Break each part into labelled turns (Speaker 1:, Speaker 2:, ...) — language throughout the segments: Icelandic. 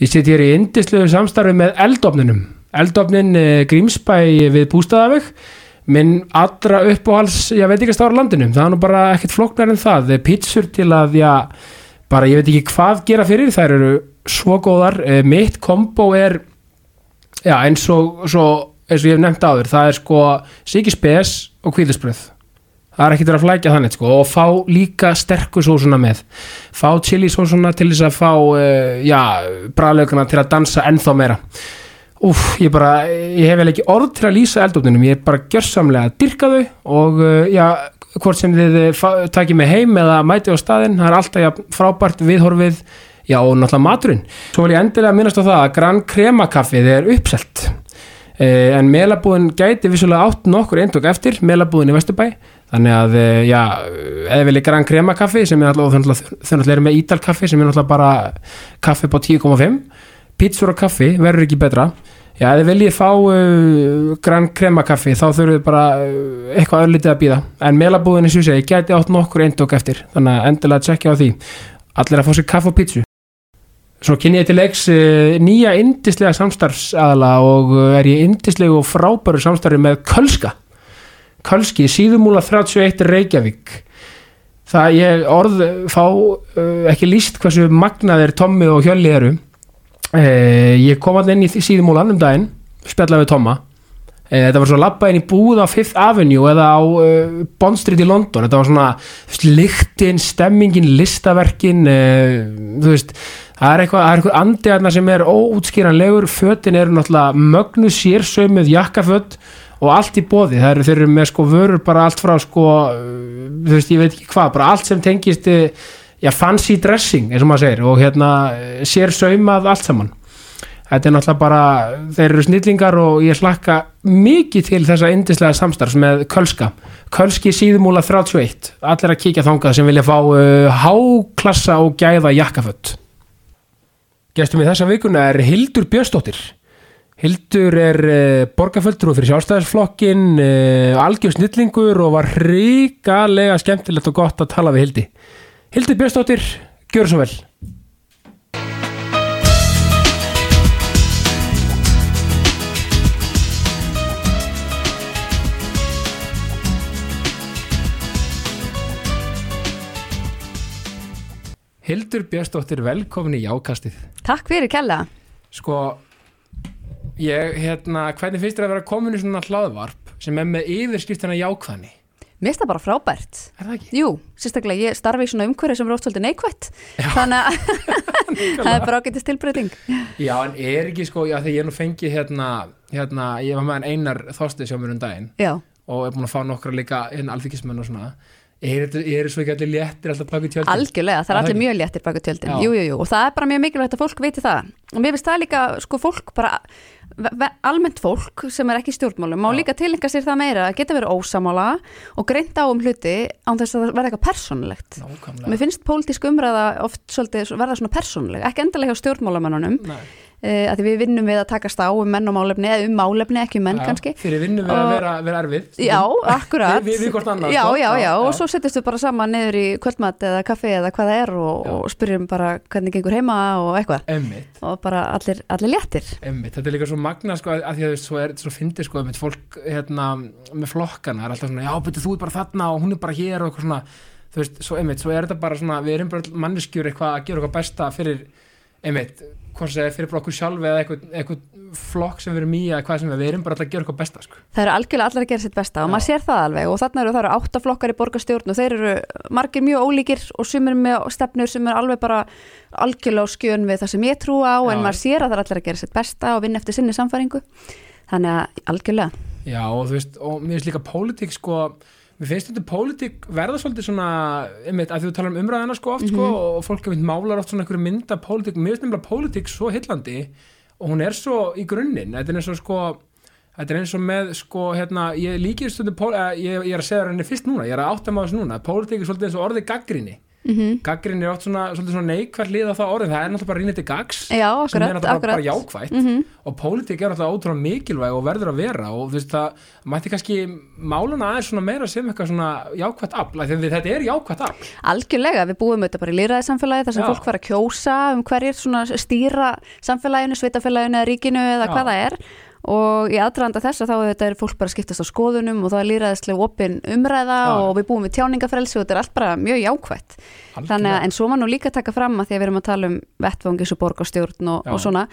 Speaker 1: Ég sitt hér í indislegu samstarfi með eldofninum. Eldofnin eh, Grímsbæ við Bústaðaveg. Minn allra uppáhals, ég veit ekki að stára landinum. Það er nú bara ekkert flóknar en það. Pítsur til að, já, bara ég veit ekki hvað gera fyrir. Þær eru svo góðar. Eh, Mitt kombo er, já, eins og, svo, eins og ég hef nefnt áður. Það er sko Siki Spes og Kvíðisbröð. Það er ekkert verið að flækja þannig sko og fá líka sterku sósuna með. Fá chili sósuna til þess að fá uh, já, bræðlaugana til að dansa ennþá meira. Úf, ég bara, ég hef vel ekki orð til að lýsa eldofninum, ég er bara gjörsamlega að dyrka þau og uh, já, hvort sem þið uh, takið mig heim eða mæti á staðinn, það er alltaf já, frábært viðhorfið, já og náttúrulega maturinn. Svo vil ég endilega minnast á það að Gran Crema kaffið er uppselt. Uh, en melabúðin gæti vissulega átt nokkur eindok eftir, melabúðin í Vesturbæ þannig að, uh, já, eða vilja Gran Crema kaffi sem er alltaf, þau náttúrulega eru með Ídal kaffi sem er náttúrulega bara kaffi på 10,5 pítsur og kaffi verður ekki betra. Já, þið viljið fá uh, Gran Crema kaffi þá þurfum við bara uh, eitthvað öllítið að býða en melabúðinni svo segi, gæti átt nokkur eindok eftir. Þannig að endilega tjekkja á því. Allir að fá sér kaffi og pítsu Svo kynni ég til leiks nýja indislega samstarfsadala og er ég indislegu og frábæru samstarfi með Kölska Kölski, síðumúla 31 Reykjavík. Það ég orð fá ekki líst hversu magnaðir Tommi og Hjölli eru. Uh, ég kom alltaf inn í síðumúlan um daginn spjallaði við Tomma. Uh, þetta var svo labba inn í búð á Fifth Avenue eða á Bond Street í London. Þetta var svona lyktin, stemmingin listaverkin uh, þú veist Það er eitthvað, það er eitthvað andi aðna sem er óútskýranlegur, fötin eru náttúrulega mögnu sérsömið jakkaföt og allt í bóði, það eru þeir eru með sko vörur bara allt frá sko þú veist ég veit ekki hvað, bara allt sem tengist eh, já fancy dressing eins og maður segir og hérna sér saumað allt saman. Þetta er náttúrulega bara þeir eru snillingar og ég slakka mikið til þessa indislega samstarfs með Kölska, Kölski síðumúla 31, allir að kíkja þangað sem vilja fá uh, háklassa og gæða jakkafött Gestum í þessa vikuna er Hildur Björnsdóttir Hildur er uh, borgarföldrú fyrir sjálfstæðisflokkin uh, algjör snillingur og var ríkalega skemmtilegt og gott að tala við Hildi. Hildur Björnsdóttir, gjör svo vel. Hildur Björnsdóttir, velkomin í Jákastið.
Speaker 2: Takk fyrir kella.
Speaker 1: Sko, ég, hérna, hvernig finnst þér að vera komin í svona hlaðvarp sem er með yfirskriftina jákvæðni?
Speaker 2: Mér finnst það bara frábært.
Speaker 1: Er það ekki?
Speaker 2: Jú, sérstaklega ég starfi í svona umhverju sem er oft svolítið neikvætt. Þannig að það er bara ágætist tilbreyting.
Speaker 1: Já, en er ekki sko, já, þegar ég nú fengi hérna, hérna, ég var með einar þóstið sjómur um daginn
Speaker 2: Já,
Speaker 1: og er búin að fá nokkra líka hérna alþykismenn og svona. Er þetta, er svo ekki allir léttir alltaf baki tjöldin?
Speaker 2: algjörlega, það er allir mjög léttir baka tjöldin.
Speaker 1: Já.
Speaker 2: jú, jú, jú, og það er bara mjög mikilvægt að fólk viti það. Og mér finnst það líka, sko, fólk bara almennt fólk sem er ekki stjórnmálum má líka tilenga sér það meira að geta verið ósamála og greint á um hluti án þess að það verða eitthvað
Speaker 1: Nákvæmlega.
Speaker 2: Mér finnst pólitísk umræða oft svolítið verða svona persónuleg, ekki endilega hjá stjórnmálamennunum
Speaker 1: Nei.
Speaker 2: Uh, að því við vinnum við að takast á um menn og málefni eða um málefni, ekki um menn
Speaker 1: Já,
Speaker 2: kannski.
Speaker 1: Fyrir vinnum við að
Speaker 2: Og-
Speaker 1: vera, vera erfið
Speaker 2: Já, akkurat.
Speaker 1: Við, við, hvort annað
Speaker 2: já,
Speaker 1: sko.
Speaker 2: já, já, og svo settist við bara saman niður í kvöldmat eða kaffi eða hvað það er og, og spyrjum bara hvernig gengur heima og eitthvað.
Speaker 1: Emmitt,
Speaker 2: og bara allir, allir léttir.
Speaker 1: Emmitt Þetta er líka svo magna sko að því að svo er svo fyndið sko einmitt fólk hérna með flokkana er alltaf svona já betur þú bara þarna og hún er bara hér og eitthvað svona. Þú veist, svo einmitt, svo er þetta bara svona við erum bara manneskjur eitthvað að gera eitthvað besta fyrir einmitt, hvort sem er fyrir okkur sjálfi eða eitthvað, flokk sem við erum í eða hvað sem við erum bara alltaf að gera eitthvað besta sko.
Speaker 2: Það eru algjörlega allir að gera sitt besta og
Speaker 1: Já.
Speaker 2: maður sér það alveg og þarna eru það eru áttaflokkar í borgarstjórn og þeir eru margir mjög ólíkir og sumir með stefnur sem er alveg bara algjörlega á skjön við það sem ég trú á
Speaker 1: Já.
Speaker 2: en maður sér að það er allir að gera sitt besta og vinna eftir sinni samfæringu þannig að algjörlega
Speaker 1: Já og þú veist, og mér mér finnst þetta pólitík verða svolítið svona, einmitt, að þú talar um umræðina sko oft sko og fólk einmitt málar oft svona einhverju mynda pólitík, mér finnst nefnilega pólitík svo hillandi og hún er svo í grunninn, þetta er eins og sko Þetta er eins og með, sko, hérna, ég líkir eh, ég, ég er að segja henni fyrst núna, ég er að átta maður núna, pólitík er svolítið eins og orðið gaggrinni.
Speaker 2: Mm
Speaker 1: gaggrin er oft svona, svona neikvært lið á það orðin, það er náttúrulega bara rínið til gags.
Speaker 2: Já,
Speaker 1: sem er
Speaker 2: akkurat,
Speaker 1: náttúrulega
Speaker 2: akkurat
Speaker 1: bara jákvætt.
Speaker 2: Mhm.
Speaker 1: og pólitík er náttúrulega ótrúlega mikilvæg og verður að vera og þú veist það mætti kannski máluna aðeins svona meira sem eitthvað svona jákvætt afl, að þetta er jákvætt afl.
Speaker 2: Algjörlega, við búum auðvitað bara í lýraði þar sem
Speaker 1: Já.
Speaker 2: fólk var að kjósa um hverjir svona stýra samfélaginu, sveitafélaginu eða ríkinu eða
Speaker 1: Já.
Speaker 2: hvað það er og í aðdraðanda þess að þá auðvitað er fólk bara skiptast á skoðunum og það er lýraðislega opin umræða
Speaker 1: Já.
Speaker 2: og við búum við tjáningafrelsi og þetta er allt bara mjög jákvætt. Þannig að en svo maður nú líka taka fram að því að við erum að tala um vettvangis og borgarstjórn og, og svona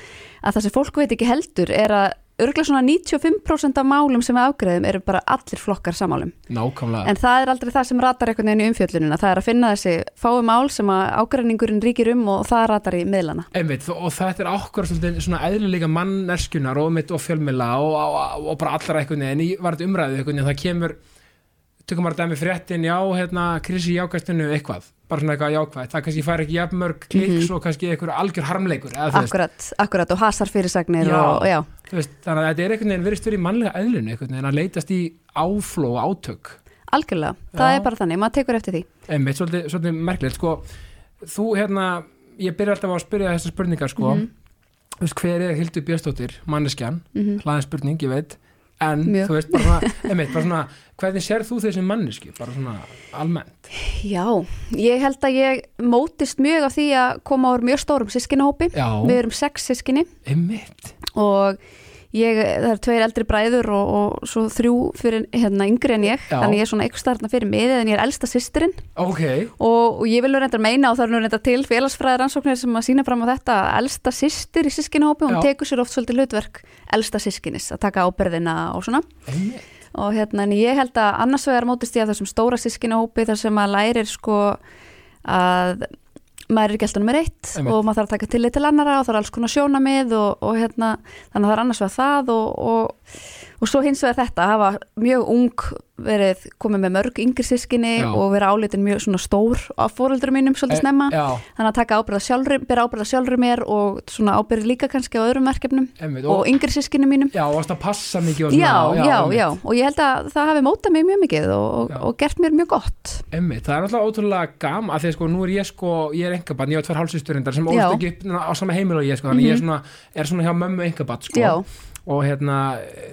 Speaker 2: að það sem fólk veit ekki heldur er að örgulega svona 95% af málum sem við afgreðum eru bara allir flokkar samálum
Speaker 1: nákvæmlega
Speaker 2: En það er aldrei það sem ratar einhvern veginn í umfjöllunina. Það er að finna þessi fái mál sem að ágreiningurinn ríkir um og það ratar í miðlana.
Speaker 1: Einmitt, og þetta er okkur svona eðlilega manneskunar og, og fjölmila og, og, og bara allra einhvern veginn í var þetta umræðið einhvern veginn, það kemur tökum maður dæmi fréttin, já, hérna krisi í jákastinu eitthvað, bara svona eitthvað jákvæð það kannski fær ekki jafnmörg kliks og kannski einhver algjör harmleikur,
Speaker 2: Akkurat, akkurat og hasar fyrirsagnir
Speaker 1: Já.
Speaker 2: og já,
Speaker 1: veist þannig að þetta er einhvern veginn verið stöður í mannlega eðlinu einhvern veginn að leitast í áfló og átök
Speaker 2: algjörlega. Það
Speaker 1: Já.
Speaker 2: er bara þannig, maður tekur eftir því.
Speaker 1: einmitt, svolítið, svolítið merkilegt sko, þú hérna ég byrja alltaf á að spyrja þessar spurningar sko,
Speaker 2: Mhm.
Speaker 1: þú veist, hver er Hildur Björnsdóttir manneskjan,
Speaker 2: Mm
Speaker 1: hlaðin spurning, ég veit en
Speaker 2: Mjög.
Speaker 1: þú veist, bara svona, einmitt, bara svona hvernig sér þú þessi manneski, bara svona almennt,
Speaker 2: Já, ég held að ég mótist mjög af því að koma úr mjög stórum sískinahópi. Við erum sex sískinni
Speaker 1: einmitt.
Speaker 2: Og ég, það er tveir eldri bræður og, og svo þrjú fyrir hérna yngri en ég.
Speaker 1: Já.
Speaker 2: Þannig ég er svona eitthvað starfna fyrir mig en ég er elsta systirinn.
Speaker 1: ok,
Speaker 2: og, og ég vil nú reyndar meina og það er nú reyndar til félagsfræðir ansóknir sem að sína fram á þetta að elsta systir í sískinahópi, hún tekur sér oft svolítið hlutverk elsta sískinis að taka ábyrðina og svona
Speaker 1: einmitt
Speaker 2: og hérna en ég held að annars vegar mótist ég að þessum stóra sískinahópi þar sem að lærir sko að maður er ekki alltaf nummer eitt
Speaker 1: Einmitt.
Speaker 2: og maður þarf að taka tillit til annara og það er alls konar sjónamið og, og hérna þannig að það er annars vegar það og, og, og svo hins vegar þetta hafa mjög ung verið komið með mörg yngri sískinni
Speaker 1: Já.
Speaker 2: og vera álitin mjög svona stór á fóröldur mínum svolítið snemma
Speaker 1: já,
Speaker 2: þannig að taka ábyrða sjálfri, bera ábyrða sjálfri mér og svona ábyrði líka kannski á öðrum verkefnum
Speaker 1: einmitt
Speaker 2: og yngri sískinni mínum
Speaker 1: já, og að passa mikið og
Speaker 2: Já,
Speaker 1: svona,
Speaker 2: já,
Speaker 1: einmitt.
Speaker 2: já, og ég held að það hafi mótað mig mjög mikið og, og,
Speaker 1: Já.
Speaker 2: og gert mér mjög gott.
Speaker 1: Einmitt, það er alltaf ótrúlega gam að því sko, nú er ég sko, ég er engabann, ég á tvær hálfsýsturindar sem
Speaker 2: Já.
Speaker 1: ólst ekki upp á sama heimil og ég sko, þannig
Speaker 2: Mhm.
Speaker 1: ég er svona, er svona hjá mömmu engabann sko,
Speaker 2: Já,
Speaker 1: og hérna,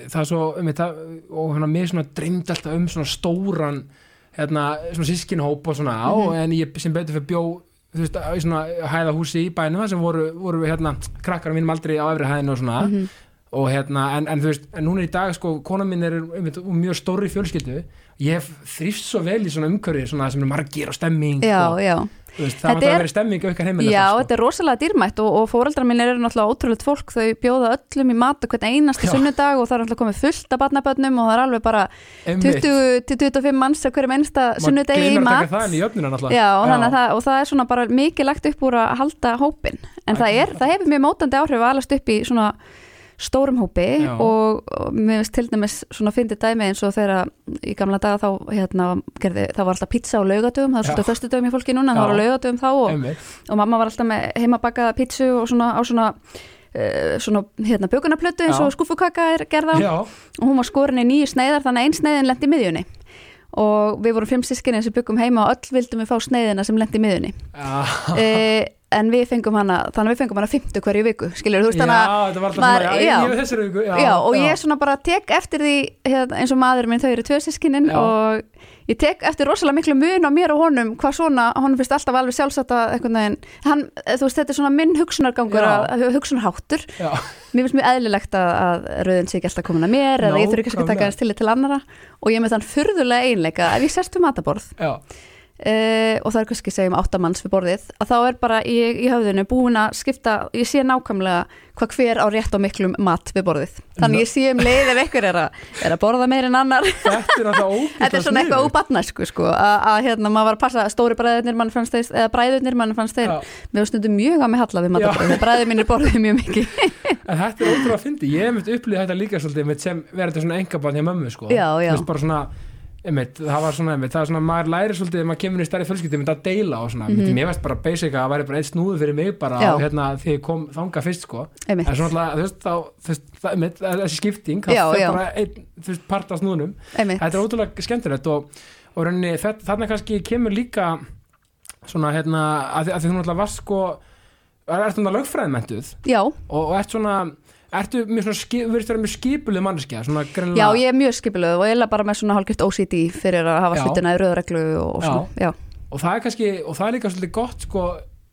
Speaker 1: það er svo, einmitt, það, og hérna, mér svona dreymd alltaf um svona stóran, hérna, svona sískinhóp og svona á,
Speaker 2: Mhm.
Speaker 1: en ég sem betur fyrir bjó, þú veist, í svona hæða húsi í bænum sem voru, voru hérna, krakkar á mínum aldrei á efri hæðinu og svona,
Speaker 2: mhm,
Speaker 1: og hérna, en, en þú veist, en núna í dag sko, kona mín er einmitt, úr mjög stóri fjölskyldu ég hef þrýst svo vel í svona umhverfi svona sem er margir og stemming
Speaker 2: já,
Speaker 1: og,
Speaker 2: já.
Speaker 1: Veist, það
Speaker 2: er-
Speaker 1: að vera stemming ykkar heimilega
Speaker 2: Já,
Speaker 1: sko.
Speaker 2: þetta er rosalega dýrmætt og, og fóreldrar minn eru náttúrulega ótrúlega fólk, þau bjóða öllum í mat og hvern einasta sunnudag og það er náttúrulega komið fullt af barnabönnum og það er alveg bara
Speaker 1: Einmitt.
Speaker 2: 20-25 manns á hverjum einasta
Speaker 1: Maður
Speaker 2: sunnudegi í
Speaker 1: að
Speaker 2: mat.
Speaker 1: það í náttúrulega
Speaker 2: Já, að það, og það er svona bara mikið lagt upp úr að halda hópin en það, er, það hefur mjög mótandi áhrif að alast upp í svona stórum hópi
Speaker 1: Já.
Speaker 2: og, og mér finnst til dæmis svona fyndið dæmi eins og þegar í gamla daga þá hérna, gerði, það var alltaf pizza á laugadöfum það er svolítið föstudöfum í fólki núna, það var á laugadöfum þá og, og mamma var alltaf með heimabakaða pizzu og svona á svona uh, svona hérna bjökunarplötu eins og skúfukaka er gerða.
Speaker 1: Já,
Speaker 2: og hún var skorin í nýju sneiðar þannig að ein sneiðin lendi í miðjunni. Og við vorum fimm sískinni sem byggum heima og öll vildum við fá sneiðina sem lendi í miðjunni. Uh, en við fengum hana þannig að við fengum hana 50 hverju viku skilur þú veist
Speaker 1: já,
Speaker 2: þannig að
Speaker 1: þetta ég
Speaker 2: og ég svona bara tek eftir því hérna, eins og maður minn, þau eru tvö sískinin
Speaker 1: Já.
Speaker 2: og ég tek eftir rosalega miklu mun á mér og honum hvað svona, honum finnst alltaf alveg sjálfsagt að hann, þú veist, þetta er svona minn hugsunargangur, að, hugsunarháttur
Speaker 1: já,
Speaker 2: mér finnst mjög eðlilegt að, að rauðin sé ekki alltaf komin að mér eða ég þurfi ekki að taka hans til til annara og ég er með þann furðulega einleika ef ég við mataborð
Speaker 1: já,
Speaker 2: uh, og það er kannski segjum áttamanns við borðið að þá er bara ég í höfðinu búin að skipta, ég sé nákvæmlega hvað hver á rétt á miklum mat við borðið. Þannig ég sé um leið ef einhver er að, er að borða meir en annar.
Speaker 1: Þetta er
Speaker 2: þetta er svona eitthvað úbatnæsku sko að, hérna maður var að passa stóri bræðurnir mann fannst þeir, eða bræðurnir mann fannst þeir. Var stundum mjög að mig halla við mataborðið bræður mínir borðið mjög mikið.
Speaker 1: En þetta er ótrúlega fyndi, ég hef myndi upplýðið þetta líka svolítið einmitt sem verður svona engabann hjá mömmu sko.
Speaker 2: Já, já.
Speaker 1: Þú veist, bara svona, einmitt, það var svona, einmitt, það er svona, maður læri svolítið þegar maður kemur í stærri fjölskyldi, einmitt að deila og svona, mm mér veist bara basic að það væri bara eitt snúðu fyrir mig bara,
Speaker 2: Já.
Speaker 1: hérna, þegar ég kom þanga fyrst, sko.
Speaker 2: einmitt
Speaker 1: En svona, alltaf, þú veist, þá, þú veist, það, þessi skipting, það
Speaker 2: já.
Speaker 1: bara einn, þú veist, part af snúðunum. Þetta er ótrúlega skemmtilegt og, og rauninni, þetta, þarna kannski kemur líka svona hérna, að, því- að því þú náttúrulega varst sko er- náttúrulega lögfræðmentuð og, og ert svona ertu mjög svona, verður vera mjög skipuleg manneskja
Speaker 2: já, ég er mjög skipilöð og eiginlega bara með svona hálfgeft OCD fyrir að hafa
Speaker 1: Já.
Speaker 2: hlutina í rauðreglu og svona, já.
Speaker 1: og það er kannski, og það er líka svolítið gott sko,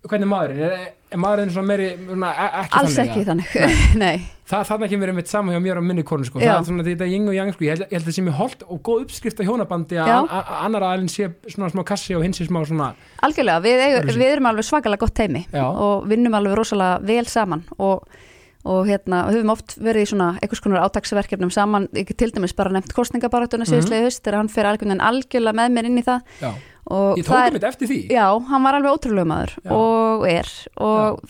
Speaker 1: hvernig maðurinn er, er maðurinn svona meiri, svona, e- ekki
Speaker 2: Alls
Speaker 1: þannig
Speaker 2: ekki
Speaker 1: eða?
Speaker 2: þannig, nei,
Speaker 1: það, það er ekki verið mitt saman hjá mér og minni konu sko.
Speaker 2: Já.
Speaker 1: það er svona þetta yng og yang sko. ég, held, ég held að það sé mér holdt og góð uppskrift á hjónabandi að
Speaker 2: Já.
Speaker 1: annar aðeins sé svona smá kassi og hins sé smá svona
Speaker 2: algjörlega, við, við erum alveg svakalega gott teimi
Speaker 1: Já.
Speaker 2: og vinnum alveg rosalega vel saman og, og hérna, höfum oft verið í svona einhvers konar átaksverkefnum saman, ekki til dæmis bara nefnt kostningabaratuna
Speaker 1: Mhm.
Speaker 2: síðustlega haust þegar hann fer algjörlega, með mér inn í það
Speaker 1: já.
Speaker 2: og
Speaker 1: ég tók
Speaker 2: er-
Speaker 1: einmitt eftir því
Speaker 2: Já, hann var alveg ótrúlega maður
Speaker 1: Já.
Speaker 2: og er og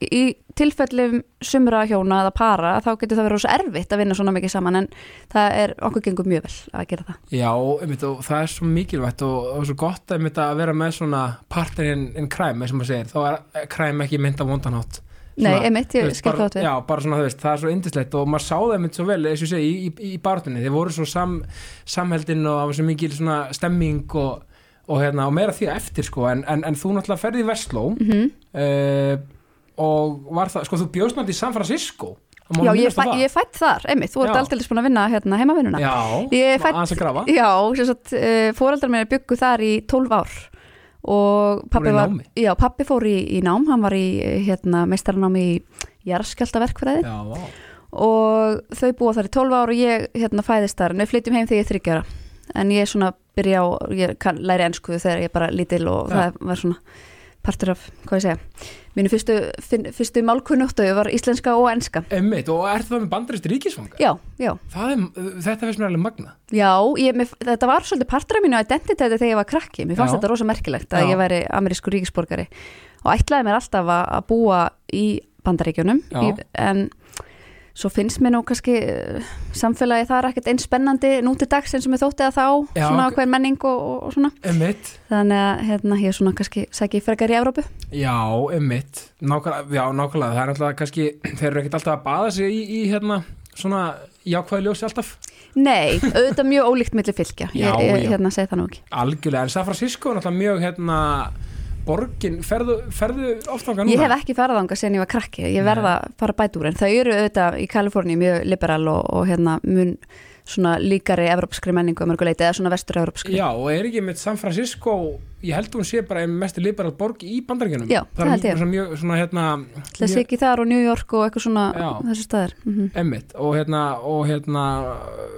Speaker 2: í tilfellum sumra hjóna eða para þá getur það verið svo erfitt að vinna svona mikið saman en það er okkur gengur mjög vel að gera það.
Speaker 1: Já, einmitt, og það er svo mikilvægt og, og svo gott einmitt, að vera með svona partnerinn in crime, eins og maður segir þá er crime ekki mynd
Speaker 2: Nei, einmitt, ég skil
Speaker 1: bara,
Speaker 2: það við.
Speaker 1: Já, bara svona, þú veist, það er svo indislegt og maður sá það einmitt svo vel, eins og ég segi, í, í, í barðunni þeir voru svo sam, samheldin og það var svo mikil svona stemming og, og, hérna, og meira því eftir sko, en, en, en þú náttúrulega ferði í Vestló
Speaker 2: Mm
Speaker 1: uh, og var það, sko, þú bjóst náttúrulega í San Francisco.
Speaker 2: Já, ég, fæ, ég fætt þar, einmitt, þú ert aldrei búin að vinna hérna heimavinnuna.
Speaker 1: Já, aðeins að grafa.
Speaker 2: Já, uh, fóreldrar mér byggu þar í 12 ár og pappi var, já, pappi fór í, í nám, hann var í eh, hérna, meistaranámi í jarðskjáltaverkfræði
Speaker 1: Já, vá.
Speaker 2: og þau búa þar í 12 ár og ég hérna fæðist þar. En við flytjum heim þegar ég er þryggjara en ég svona byrja á, ég læri ennsku þegar ég er bara lítil og
Speaker 1: Já.
Speaker 2: það var svona partur af, hvað ég segja mínu fyrstu, fyrstu málkunnóttu var íslenska og enska.
Speaker 1: Einmitt, og er það með bandarist ríkisfanga?
Speaker 2: já, já,
Speaker 1: er, þetta finnst mér alveg magna
Speaker 2: já ég, mér, þetta var svolítið partur af mínu identiteti þegar ég var krakki. Mér fannst
Speaker 1: Já.
Speaker 2: þetta rosa merkilegt að
Speaker 1: Já.
Speaker 2: ég væri amerísku ríkisborgari. Og ætlaði mér alltaf að, búa í bandaríkjunum. Í, en svo finnst mér nú kannski uh, samfélagi það er ekkert eins spennandi nú til dags eins og mér þótti að þá
Speaker 1: Já,
Speaker 2: svona hver menning og, og, svona.
Speaker 1: Einmitt,
Speaker 2: þannig að hérna ég svona kannski sæki frekar í Evrópu.
Speaker 1: Já, einmitt. Nákvæmlega, já, nákvæmlega, það er náttúrulega kannski þeir eru ekkert alltaf að baða sig í, í hérna, svona jákvæði ljósi alltaf.
Speaker 2: Nei, auðvitað mjög ólíkt milli fylgja.
Speaker 1: Já,
Speaker 2: ég, ég
Speaker 1: já.
Speaker 2: hérna segi það nú ekki.
Speaker 1: Algjörlega, en San Francisco er náttúrulega mjög hérna, borgin, ferðu, ferðu oft ánga núna?
Speaker 2: Ég hef ekki farað ánga sen ég var krakki, ég verða að fara bæt úr en þau eru auðvitað í Kaliforni mjög liberal og, og hérna mun svona líkari evrópskri menningu að mörguleiti eða svona vestur-evrópskri.
Speaker 1: Já, og er ekki með San Francisco ég held að hún sé bara ein mest liberal borg í bandaríkjunum
Speaker 2: Já, það held
Speaker 1: er mjög, svona hérna
Speaker 2: Það sé ekki þar og New York og eitthvað svona
Speaker 1: Já.
Speaker 2: þessu staðar. Mm
Speaker 1: Emmitt, og hérna, og hérna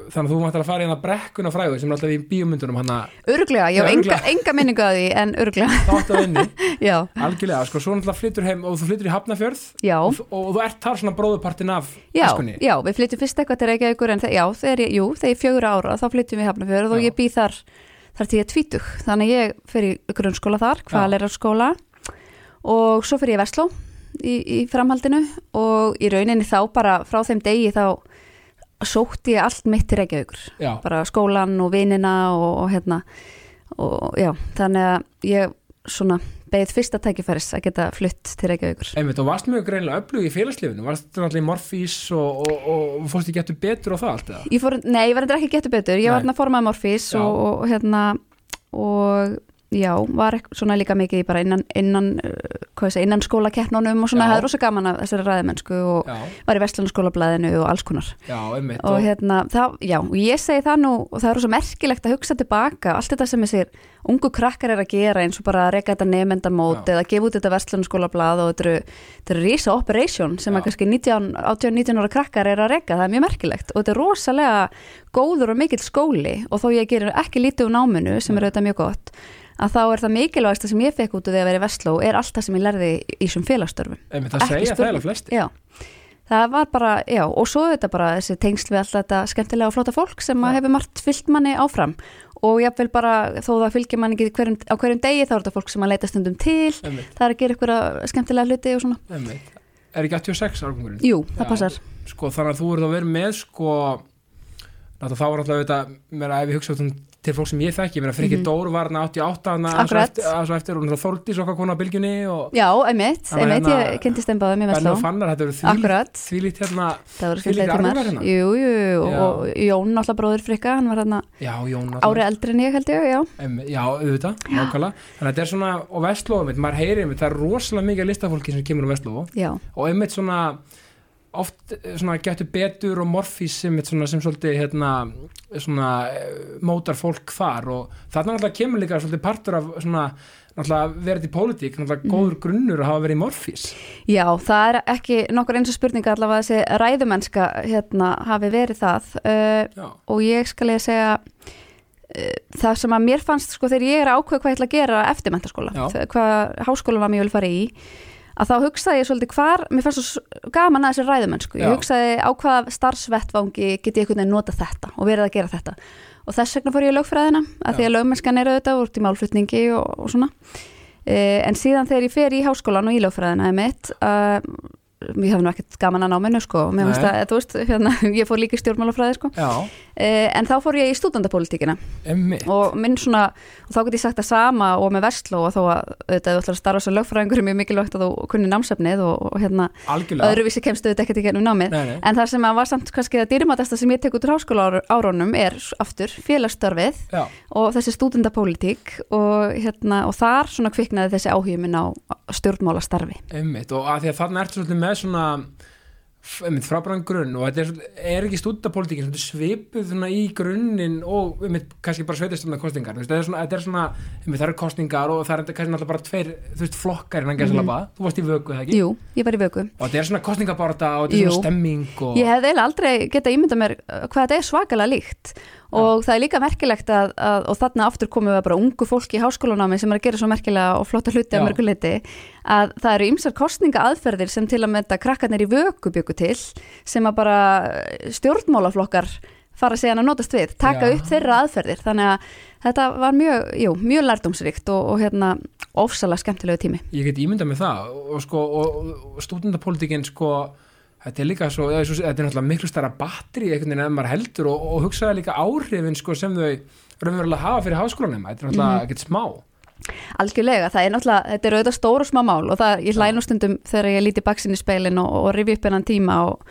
Speaker 1: þannig að þú mættir að fara hérna brekkuna fræðu sem er alltaf í bíómyndunum hann að
Speaker 2: Öruglega, hef
Speaker 1: Já,
Speaker 2: enga, enga minningu að því en öruglega,
Speaker 1: þá áttu að inni
Speaker 2: já,
Speaker 1: algjörlega, sko, svo náttúrulega flyttur heim og þú flyttur í Hafnafjörð
Speaker 2: já.
Speaker 1: og, og þú ert þar svona bróðupartin af
Speaker 2: Já,
Speaker 1: æskunni.
Speaker 2: já, við flytjum fyrst eitthvað til Reykjavíkur en já, þegar ég, jú, þegar ég fjögur ára þá flytjum við Hafnarfjörð og
Speaker 1: Já.
Speaker 2: ég bý þar þar til ég er tvítug, þannig ég fer í grunnskóla þar, hvaðleirarskóla og svo fer ég í Vestló í, í framhaldinu. Og í rauninni þá bara frá þeim degi þá sótti ég allt mitt til Reykjavíkur.
Speaker 1: Já,
Speaker 2: bara skólan og vinina og, og hérna. Og já, þannig að ég svona beið fyrsta tækifæris að geta flutt til Reykjavíkur
Speaker 1: einmitt, og varst mjög greinlega öflug í félagslifinu varst náttúrulega í Morfís og, og, og fórst ekki getur betur og það allt eða?
Speaker 2: Ég fór, nei, ég var endur ekki getur betur, ég var
Speaker 1: Nei.
Speaker 2: hérna formað Morfís og, og hérna og já, var svona líka mikið bara innan, innan, ég segja, innan skólakeppnunum og svona, það er rosa gaman af þessari ræðimennsku og
Speaker 1: Já,
Speaker 2: var í Vestlunarskólablaðinu og alls konar.
Speaker 1: Já, einmitt
Speaker 2: og hérna, það, já, og ég segi það nú og það er rosa merkilegt að hugsa tilbaka allt þetta sem þessir ungu krakkar er að gera eins og bara að reka þetta nefndamót
Speaker 1: Já.
Speaker 2: eða gefa út þetta Vestlunarskólablað og þetta eru, eru rísa operation sem
Speaker 1: Já.
Speaker 2: að kannski 19, 18-19 ára krakkar er að reka, það er mjög merkilegt. Og þetta er rosalega góður og mikill skóli og þó ég gerir ekki lítið úr náminu sem er auðvitað mjög gott að þá er það mikilvægsta sem ég fekk út úr því að vera í Vestló er allt það sem ég lærði í þessum félagsstörfum
Speaker 1: einmitt, það segja það
Speaker 2: spurning.
Speaker 1: eða flesti
Speaker 2: Já, það var bara, já, og svo þetta bara þessi tengsl við alltaf þetta skemmtilega og flóta fólk sem að
Speaker 1: Já.
Speaker 2: hefur margt fyllt manni áfram. Og jáfnvel bara þó það fylgir manni ekki hverjum, á hverjum degi þá er þetta fólk sem að leita stundum til
Speaker 1: einmitt,
Speaker 2: það er að gera ykkur skemmtilega hluti og svona.
Speaker 1: Einmitt. Er ekki 86 árgangurinn?
Speaker 2: Jú, það passar.
Speaker 1: Sko þannig að þú að þá að ég til fólk sem ég þekki, ég meina Friki
Speaker 2: Mhm.
Speaker 1: Dór var hann 88 hann aðeins og eftir og náttúrulega Þórdís okkar kona á bylgjunni og
Speaker 2: Já, einmitt, einmitt,
Speaker 1: hérna-
Speaker 2: ég kynntist þeim báðum
Speaker 1: Benni
Speaker 2: Vestló
Speaker 1: og Fannar, þetta hérna,
Speaker 2: voru
Speaker 1: arfar hérna.
Speaker 2: Jú, jú, jú,
Speaker 1: Já.
Speaker 2: og Jón náttúrulega bróður frikka, hann var
Speaker 1: já, Jón
Speaker 2: ári eldri en ég held ég, já.
Speaker 1: Já, auðvitað, nákvæmlega. Þannig að þetta er svona, og Vestló, einmitt, maður heyri einmitt, það er rosalega mikið af listafólki sem kemur á Vestló.
Speaker 2: Já,
Speaker 1: og einmitt svona oft eh, svona getur betur og morfís sem, svona, sem svolítið hérna, svona eh, mótar fólk þar og þarna náttúrulega kemur líka svolítið partur af svona verið í pólitík, náttúrulega góður grunnur að hafa verið í morfís.
Speaker 2: Já, það er ekki nokkur eins og spurninga allavega að þessi ræðumennska hérna hafi verið það uh, og ég skal ég segja uh, það sem að mér fannst sko þegar ég er að ákveða hvað ég ætla að gera eftir þegar- hvað háskóla var mér vil fara í að þá hugsaði ég svolítið hvar, mér fannst svo gaman að þessi ræðumennsku, ég
Speaker 1: Já.
Speaker 2: hugsaði á hvað starfsvettvangi get ég einhvern veginn nota þetta og verið að gera þetta. Og þess vegna fór ég í lögfræðina að því að lögmennskan er auðvitað úr í málflutningi og, og svona. Uh, en síðan þegar ég fer í háskólan og í lögfræðina er mitt uh, ég hef nú ekkert gaman að sko, mér finnst
Speaker 1: Nei.
Speaker 2: að, þú veist, hérna, ég fór líka stjórnmálafræði sko. Uh, en þá fór ég í stúdendapolítíkina og minn svona, og þá get ég sagt það sama og með vestló og þó að auðvitað þú ætlar að starfa sem lögfræðingur er mjög mikilvægt að þú kunni námsefnið og, og hérna
Speaker 1: Algjörlega.
Speaker 2: öðruvísi kemstu auðvitað ekkert í gennum námið.
Speaker 1: Nei, nei.
Speaker 2: en það sem að var samt kannski að dýrmætasta sem ég tek út úr háskóla árónum er aftur félagsstörfið
Speaker 1: Já,
Speaker 2: og þessi stúdendapolítík og hérna og þar svona kviknaði þessi áhugum minn á stjórnmálastarfi
Speaker 1: emmitt og að því að þarna ertu svolítið með svona einmitt frábæran grunn og þetta er, er ekki stúdapólitíkin svolítið svipuð í grunninn og einmitt kannski bara sveitastofna kostingar þetta er svona, þetta er svona einmitt, það eru kostingar og það er kannski náttúrulega bara tveir þú veist, flokkar innan gæsa mm þú varst í vöku, eða ekki?
Speaker 2: Jú, ég var í vöku.
Speaker 1: Og þetta er svona kostingabárata og þetta er svona stemming og
Speaker 2: Ég hefði eiginlega aldrei geta ímyndað mér uh, hvað þetta er svakalega líkt og það er líka merkilegt að, að og þarna aftur komum við bara ungu fólki í háskólanámi sem er að gera svo merkilega og flotta hluti
Speaker 1: Já.
Speaker 2: að mörguleiti að það eru ymsar kostninga aðferðir sem til að mynda krakkarnir í vöku byggu til sem að bara stjórnmálaflokkar fara að segja hann að notast við, taka
Speaker 1: Já.
Speaker 2: upp þeirra aðferðir þannig að þetta var mjög, jú, mjög lærdómsríkt og, og hérna ofsalega skemmtilegu tími.
Speaker 1: ég get ímyndað með það og sko, og, og stúdendapólitíkin sko, þetta er líka svo, eða, svo þetta er náttúrulega miklu stærra batteri einhvern veginn ef maður heldur og, og hugsaði líka áhrifin sko, sem þau raunverulega hafa fyrir háskólanum, þetta er náttúrulega
Speaker 2: Mhm.
Speaker 1: ekkert smá
Speaker 2: Algjörlega, það er náttúrulega, þetta er auðvitað stór og smá mál og það, ég
Speaker 1: Já.
Speaker 2: hlæ nú stundum þegar ég líti baksin í speilin og, og rifi upp hennan tíma og,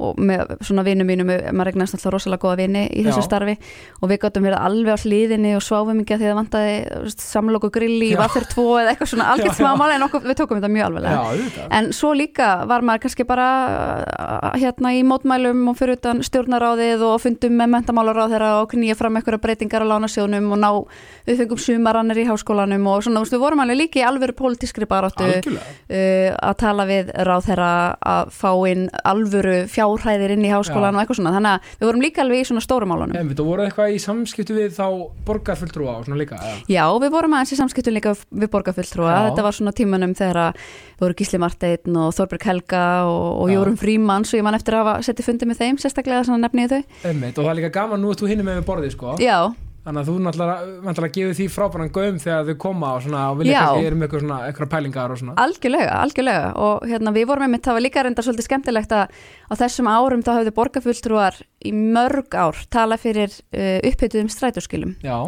Speaker 2: og með svona vinum mínum, maður regnast alltaf rosalega góða vini í þessu
Speaker 1: Já.
Speaker 2: starfi og við gáttum verið alveg á hlýðinni og sváfum ekki að því að vantaði samlokku grilli í vaffir 2 eða eitthvað svona algjört
Speaker 1: Já, já.
Speaker 2: smá mál en okkur, við tókum þetta mjög
Speaker 1: auðvitað.
Speaker 2: En svo líka var maður kannski bara uh, hérna í mótmælum og fyrir utan stjórnaráðið og fundum með mentamálaráð þeirra og knýja fram eitthvað breytingar á lánasjónum og ná við fengum sumarannir í háskólanum og svona, við vorum alveg líka í alvöru pólitískri baráttu uh, að tala við ráð þeirra að fá inn alvöru fjárhæðir inn í háskólan
Speaker 1: Já.
Speaker 2: og eitthvað svona, þannig að við vorum líka alveg í svona stórumálunum.
Speaker 1: En þú voru eitthvað í samskiptu við þá borgarfulltrúa og svona líka eða?
Speaker 2: Já, við vorum aðeins í samskiptum líka við borgarfulltrúa,
Speaker 1: Já.
Speaker 2: þetta var svona tímanum þegar að við voru Gísli Marteinn og Þorberg Helga og, og. Jórun Frímanns og ég man eftir að hafa settið fundið með þeim, sérstaklega nefnið þau.
Speaker 1: Einmitt, og það er líka gaman, nú ert þú hinni með við borðið sko
Speaker 2: Já,
Speaker 1: þannig að þú náttúrulega gefur því frábæran gaum þegar þau koma og, svona, og vilja kannski erum eitthvað svona eitthvað pælingar og svona.
Speaker 2: Algjörlega, algjörlega. Og hérna við vorum einmitt, það var líka reynda svolítið skemmtilegt að á þessum árum þá hafði borgarfulltrúar í mörg ár tala fyrir uh, upphituðum strætóskilum.
Speaker 1: Já,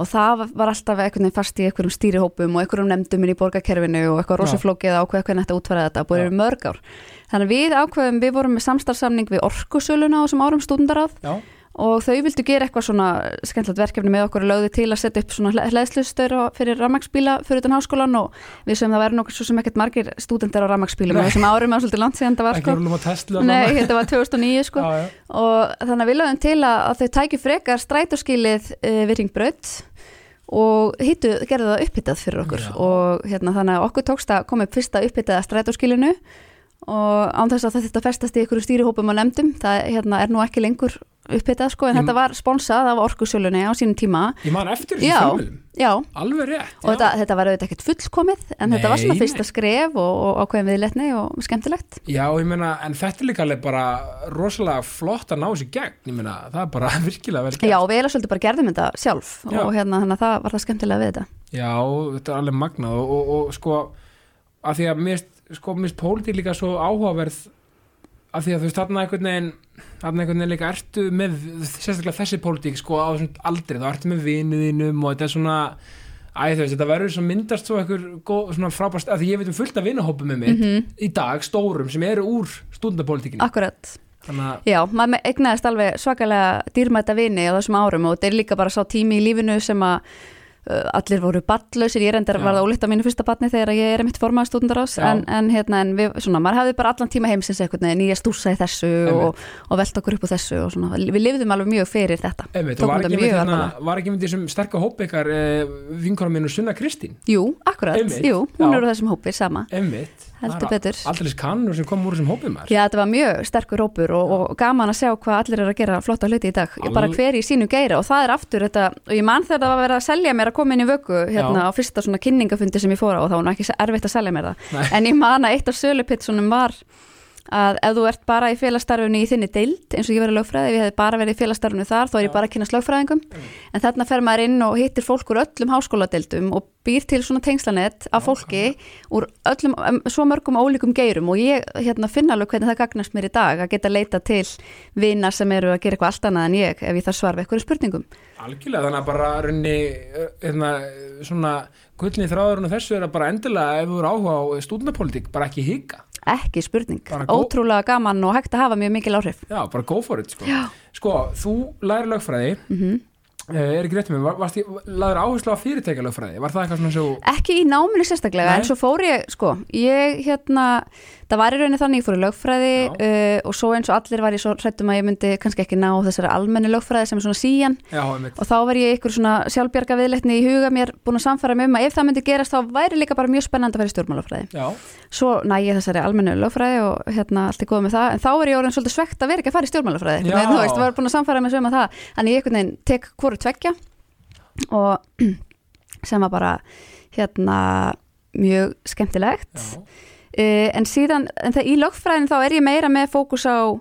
Speaker 2: og það var alltaf einhvern veginn fast í einhverjum stýrihópum og einhverjum nefndum inn í borgarkerfinu og eitthvað rosaflókið að ákveða hvernig þetta útfæra þetta búið mörg ár. Þannig við ákveðum, við vorum með samstarfsamning við orkusöluna á þessum árum stúdendaráð
Speaker 1: já,
Speaker 2: og þau vildu gera eitthvað svona skemmtilegt verkefni með okkur og lögðu til að setja upp svona hlæðslustöður fyrir rammagsbíla fyrir utan háskólan og við sem það væri nokkuð svo sem ekkert margir stúdendar á rammagsbílum og þessum árum er svolítið langt síðan það var sko.
Speaker 1: Tesla
Speaker 2: Nei, þetta var 2009 sko.
Speaker 1: Já, já.
Speaker 2: og þannig að við lögum til að, að þau tækju frekar strætóskilið uh, við ringbraut og hittu, gerðu það upphittað fyrir okkur.
Speaker 1: Já.
Speaker 2: og hérna þannig að okkur tókst að koma upp fyrsta upphittaða strætóskilinu og án þess að þetta festast í einhverju stýrihópum og nefndum, það hérna, er nú ekki lengur upphittað sko, en
Speaker 1: Ég-
Speaker 2: þetta var sponsað af orkusölunni á sínum tíma.
Speaker 1: Ég man eftir þessu
Speaker 2: Já. já,
Speaker 1: Alveg rétt
Speaker 2: og þetta, þetta var auðvitað ekkert fullkomið en þetta var svona
Speaker 1: Nei,
Speaker 2: fyrsta
Speaker 1: nei.
Speaker 2: skref og, og ákveðin viðletni og skemmtilegt.
Speaker 1: Já, ég meina, en þetta er líka alveg bara rosalega flott að ná þessi gegn. Ég meina, það er bara virkilega vel gert.
Speaker 2: Já, við erum svolítið bara gerðum þetta sjálf
Speaker 1: Já.
Speaker 2: og hérna þannig að það var það skemmtilega við þetta.
Speaker 1: Já, þetta er alveg magnað og, og, og sko, að því að mér sko, mér af því að þú veist þarna einhvern veginn þarna einhvern veginn líka ertu með sérstaklega þessi pólitík sko á þessum aldrei þá ertu með vinuðinum og þetta er svona æ þú veist þetta verður svo myndast svo einhver góð, svona frábært að því ég veit um fullt af vinahópum með mitt
Speaker 2: Mhm.
Speaker 1: í dag stórum sem eru úr stúndapólitíkinni
Speaker 2: akkurat
Speaker 1: þannig
Speaker 2: Já, maður eignaðist alveg svakalega dýrmæta vini á þessum árum og þetta er líka bara sá tími í lífinu sem að allir voru ballausir, ég reyndar var það ólitt á mínu fyrsta batni þegar ég er mitt formaða stúdendarás
Speaker 1: Já.
Speaker 2: en, en, hérna, en við, svona, maður hafði bara allan tíma heimsins eitthvað nýja stúsa í þessu og, og velta okkur upp á þessu og svona, við lifðum alveg mjög fyrir þetta.
Speaker 1: Einmitt,
Speaker 2: Tókum
Speaker 1: var ekki, hérna, var ekki með þessum sterka hóp ykkar eh, vinkona minn og Sunna Kristín?
Speaker 2: Jú, akkurat,
Speaker 1: Einmitt,
Speaker 2: jú, hún er úr þessum hópi sama.
Speaker 1: Emmitt,
Speaker 2: Heldur betur.
Speaker 1: Aldrei kannur sem kom úr þessum hópum þar
Speaker 2: Já, þetta var mjög sterkur hópur og, og gaman að sjá hvað allir eru að gera flotta hluti í dag,
Speaker 1: Al-
Speaker 2: bara hver í sínu geira og það er aftur þetta, og ég man þegar það var verið að selja mér að koma inn í vöku hérna
Speaker 1: Já.
Speaker 2: á fyrsta svona kynningafundi sem ég fór á og þá var nú ekki erfitt að selja mér það,
Speaker 1: Nei.
Speaker 2: en ég man að eitt af sölupitsunum var að ef þú ert bara í félagstarfinu í þinni deild eins og ég verið lögfræði, ef ég hefði bara verið í félagstarfinu þar þá er ég bara að kynast lögfræðingum. En þarna fer maður inn og hittir fólk úr öllum háskóladeildum og býr til svona tengslanett af fólki úr öllum, svo mörgum ólíkum geirum. Og ég hérna, finna alveg hvernig það gagnast mér í dag að geta leita til vina sem eru að gera eitthvað allt annað en ég ef ég þarf svar við eitthvað spurningum.
Speaker 1: Algjörlega, þannig að bara runni hérna, svona gullni þráðurinn og þessu er að bara endilega ef þú eru áhuga á stúdendapólitík, bara ekki hika.
Speaker 2: Ekki spurning, ótrúlega gaman og hægt að hafa mjög mikil áhrif.
Speaker 1: Já, bara go for it sko, sko þú læri lögfræði
Speaker 2: mm
Speaker 1: er ekki rétt með, var, varst, laður áherslu á fyrirtækja lögfræði, var það eitthvað svona svo
Speaker 2: ekki í náminu sérstaklega
Speaker 1: Nei.
Speaker 2: en svo fór ég, sko, ég hérna það var í rauninni þannig, ég fór í lögfræði uh, og svo eins og allir var ég svo hrættum að ég myndi kannski ekki ná þessari almenni lögfræði sem er svona síjan
Speaker 1: Já,
Speaker 2: og þá var ég ykkur svona sjálfbjarga viðleitni í huga mér búin að samfara mig um að ef það myndi gerast þá væri líka bara mjög spennandi að fara í stjórnmálafræði.
Speaker 1: Já,
Speaker 2: svo næ ég þessari almennu lögfræði og hérna allt er góð með það en þá er ég orðin svolítið svegt að vera ekki að fara í stjórnmálafræði Um hvoru tveggja og sem var bara hérna mjög skemmtilegt. Uh, en síðan, en það í lögfræðin þá er ég meira með fókus á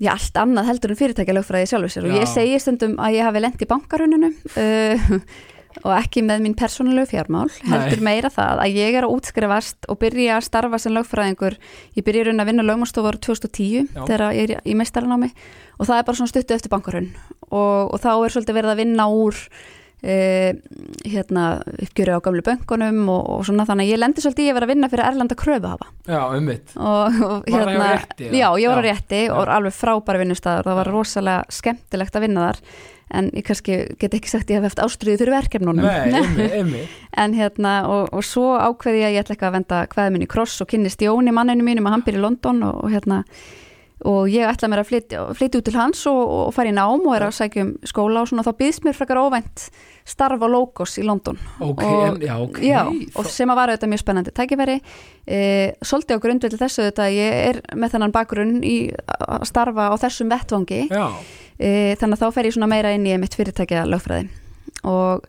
Speaker 2: já, allt annað heldur en fyrirtækja lögfræði sjálfur sér. Og ég segi stundum að ég hafi lent í bankaruninu uh, og ekki með mín persónulegu fjármál heldur meira það að ég er að útskrifast og byrja að starfa sem lögfræðingur. Ég byrja raun að vinna lögmálstofur 2010
Speaker 1: Já.
Speaker 2: þegar ég er í meistaranámi og það er bara svona stuttu eftir bankarun og, og þá er svolítið verið að vinna úr uh, hérna uppgjöru á gamlu böngunum og, og svona þannig að ég lendi svolítið að vera að vinna fyrir erlenda kröfuhafa.
Speaker 1: Já,
Speaker 2: og, og
Speaker 1: Rétti, eða?
Speaker 2: já, ég var á
Speaker 1: Já.
Speaker 2: rétti og var alveg frábæri vinnustæður það var rosalega skemmtilegt að vinna þar en ég kannski get ekki sagt ég hef eftir ástriðu fyrir verkefnunum.
Speaker 1: Nei, einmitt, einmitt.
Speaker 2: En hérna og, og svo ákveði ég að ég ætla ekki að venda hvaðið minn í kross og kynnist Jóni manninu mínum að hann býr í London og, og hérna og ég ætla mér að flytja, út til hans og, og fara í nám og er að sækja um skóla og svona. Þá býðst mér frekar óvænt starf á Logos í London.
Speaker 1: Ok,
Speaker 2: Og-
Speaker 1: já, ok.
Speaker 2: Já, og sem að vara auðvitað mjög spennandi tækifæri. E, svolítið á grundvelli þessu að ég er með þennan bakgrunn í að starfa á þessum vettvangi.
Speaker 1: Já,
Speaker 2: e, þannig að þá fer ég svona meira inn í mitt fyrirtækja lögfræði. Og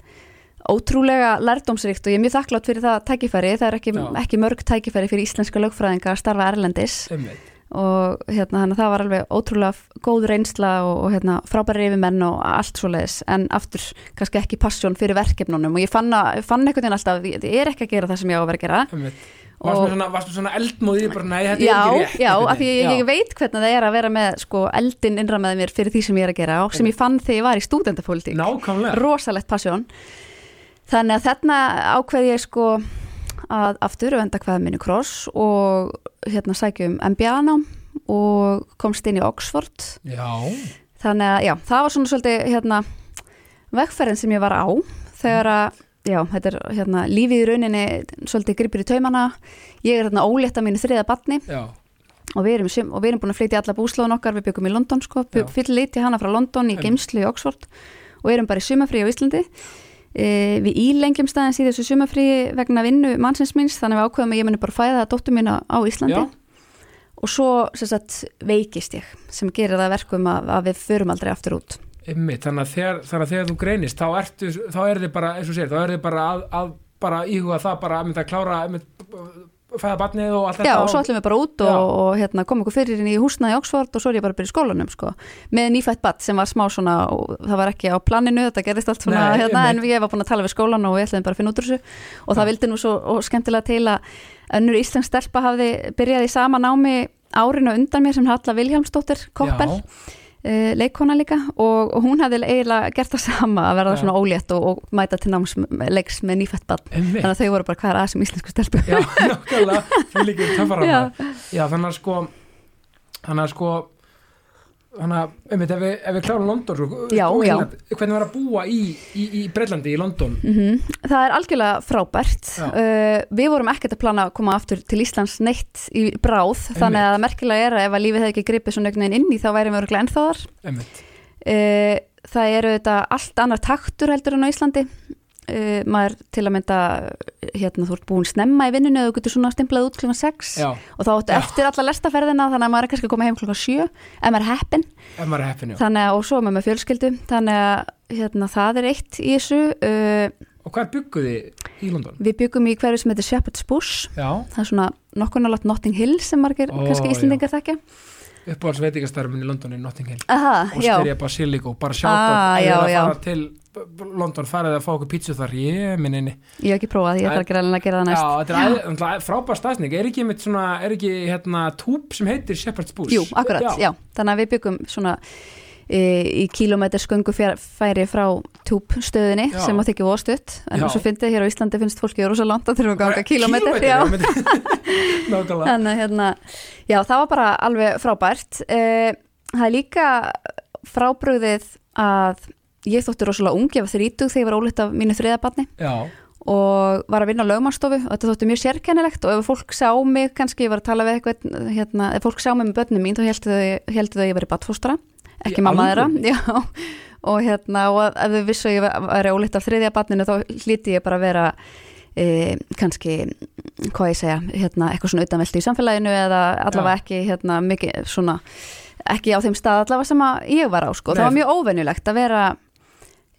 Speaker 2: ótrúlega lærdómsríkt og ég er mjög þakklátt fyrir það tækifæri, það er ekki, ekki mörg tækifæri fyrir íslenska lögfræðinga að starfa erlendis.
Speaker 1: Einmitt.
Speaker 2: Og hérna þannig að það var alveg ótrúlega góð reynsla og, og hérna frábæri yfirmenn og allt svoleiðis. En aftur kannski ekki passjón fyrir verkefnunum. Og ég fann, fann einhvern veginn alltaf ég er ekki að gera það sem ég á að vera að gera.
Speaker 1: Einmitt Varstu svona, svona eldmóðið bara, nei, þetta
Speaker 2: já,
Speaker 1: er ekki rétt.
Speaker 2: já,
Speaker 1: einhvern
Speaker 2: af því ég, ég veit hvernig það er að vera með sko eldin innra með mér fyrir því sem ég er að gera og sem ég fann þegar ég var í stúdendapólitík
Speaker 1: Nákvæmlega.
Speaker 2: Rosalegt passjón þannig að þarna ákveði ég sko að aftur venda hvaða minni kross og hérna sækjum MBA-nám og komst inn í Oxford.
Speaker 1: Já,
Speaker 2: þannig að já, það var svona svolítið hérna vegferðin sem ég var á þegar að, já, þetta er hérna lífið í rauninni svolítið gripir í taumana. Ég er hérna ólétt að mínu þriða batni
Speaker 1: já,
Speaker 2: og við erum, og við erum búin að flytja alla búslóðun okkar, við byggum í London sko, fyrir liti hana frá London í geimslu í Oxford. Og erum bara í sumafrí á Íslandi. E, við ílengjum staðins í þessu sumafrí vegna vinnu mannsins minns þannig að við ákveðum að ég muni bara fæða dóttur mína á Íslandi.
Speaker 1: Já,
Speaker 2: og svo sagt, veikist ég sem gerir það að verkum að, að við förum aldrei aftur út
Speaker 1: einmitt Þannig að þegar, þannig að þegar þú greinist þá ertu, þá er þið bara, eins og sér þá er þið bara að, að bara íhuga það bara að mynda að klára einmitt, fæða batnið og allt
Speaker 2: Já,
Speaker 1: þetta
Speaker 2: og svo ætlum við bara út
Speaker 1: Já.
Speaker 2: og, og hérna, koma okkur fyrir inn í húsnaði Oxford og svo er ég bara að byrja í skólanum sko, með nýfætt batt sem var smá svona og það var ekki á planinu, þetta gerist allt svona
Speaker 1: Nei,
Speaker 2: hérna, en ég var búin að tala við skólan og við ætlum bara að finna út úr þessu. Og það vildi nú svo og skemmtilega til að önnur íslensk stelpa hafði byrjað í sama námi árinu undan mér sem Halla Vilhjálmsdóttir Koppel,
Speaker 1: Já,
Speaker 2: leikona líka og, og hún hefði eiginlega gert það sama að verða
Speaker 1: Já.
Speaker 2: svona ólétt og, og mæta til náms leiks með nýfætt bann þannig að þau voru bara hvað er að sem íslensku stelpu
Speaker 1: Já, nákvæmlega, því líka töffara
Speaker 2: Já.
Speaker 1: Já, þannig að sko þannig að sko þannig að, einmitt, ef við, ef við klárum London sko,
Speaker 2: Já,
Speaker 1: og
Speaker 2: já.
Speaker 1: Hvernig var að búa í, í, í Breitlandi, í London?
Speaker 2: Mhm. Það er algjörlega frábært. Uh, Við vorum ekkert að plana að koma aftur til Íslands neitt í bráð þannig að merkilega er að ef að lífið hefði ekki gripið einhvern veginn inn í þá væri við örgulega ennþá þar.
Speaker 1: Einmitt,
Speaker 2: uh, Það eru þetta allt annar taktur heldur en á Íslandi uh, maður til að mynda hérna þú ert búin snemma í vinnunni og þú getur svona stimplað út klukkan 6
Speaker 1: já,
Speaker 2: og þá áttu
Speaker 1: Já.
Speaker 2: eftir alla lestaferðina þannig að maður er kannski að koma heim klukkan 7 ef maður er heppin
Speaker 1: maður er heppin,
Speaker 2: þannig að og svo maður með fjölskyldu þannig að hérna, það er eitt í þessu uh,
Speaker 1: Og hvað bygguði í London?
Speaker 2: Við byggum í hverju sem heitir Shepherd's Bush.
Speaker 1: Já,
Speaker 2: það er svona nokkunnalagt Notting Hill sem margir
Speaker 1: Ó,
Speaker 2: kannski Íslendingar þekkja.
Speaker 1: Uppáhalds veitingastarfinn í London í Notting Hill.
Speaker 2: Aha, já,
Speaker 1: Osteria Basilico, bara sjá
Speaker 2: Ah,
Speaker 1: það að
Speaker 2: já.
Speaker 1: fara til London, farið að fá okkur pítsu þar. Ég minn inni.
Speaker 2: Ég hef ekki prófað, ég þarf ekki að gera það
Speaker 1: Já,
Speaker 2: næst
Speaker 1: þetta er frábær staðsning er ekki, svona, er ekki hérna, túb sem heitir Shepherd's Bush?
Speaker 2: Jú, akkurat, já. þannig að við byggum svona e, í kílómetri sköngu færi frá túbstöðinni
Speaker 1: Já.
Speaker 2: sem að þykja voðstutt en
Speaker 1: Já.
Speaker 2: svo fyndið hér á Íslandi finnst fólki rosa langt að þurfum að ganga já.
Speaker 1: Nákvæmlega.
Speaker 2: Þannig að hérna, já það var bara alveg frábært. E, það er líka frábrugðið að ég þótti rosalega ung, ég var þrítug þegar ég var óleitt af mínu þriðabarni
Speaker 1: Já,
Speaker 2: og var að vinna á lögmannstofu og þetta þótti mjög sérkennilegt og ef fólk sá mig kannski, ég var að tala við eitthvað hérna, ef fólk sá mig með börnum mín þá heldur þau, að ég væri badfóstra
Speaker 1: Í
Speaker 2: ekki mamma þeirra. og hérna og ef þau vissu að ég væri ólitt af þriðja barninu þá hlíti ég bara að vera e, kannski, hvað ég segja hérna, eitthvað svona utanveldi í samfélaginu eða allavega
Speaker 1: Já.
Speaker 2: ekki hérna, mikið svona ekki á þeim stað allavega sem að ég var á sko. Það var mjög óvenjulegt að vera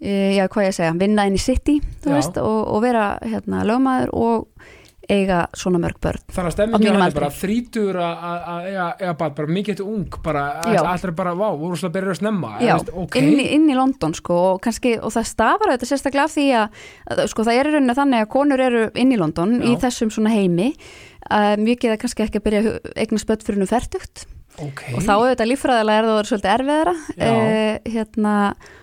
Speaker 2: já, hvað ég segja, vinna inn í city veist, og, og vera hérna, lögmaður og eiga svona mörg börn.
Speaker 1: Þannig að stemmingin
Speaker 2: mínum
Speaker 1: er bara þrítur að barn, bara mikið eftir ung bara, allir bara, vá, voru svolítið að byrja að snemma
Speaker 2: Já,
Speaker 1: veist, ok,
Speaker 2: inn, í, inn í London sko og, kannski, og það stafar auðvitað sérstaklega af því að, að sko, það er í rauninu þannig að konur eru inn í London
Speaker 1: Já.
Speaker 2: í þessum svona heimi uh, mikið er kannski ekki að byrja að eigna spött fyrir nú fertugt.
Speaker 1: Ok.
Speaker 2: Og þá auðvitað líffræðilega er það svolítið erfiðara. Uh, hérna,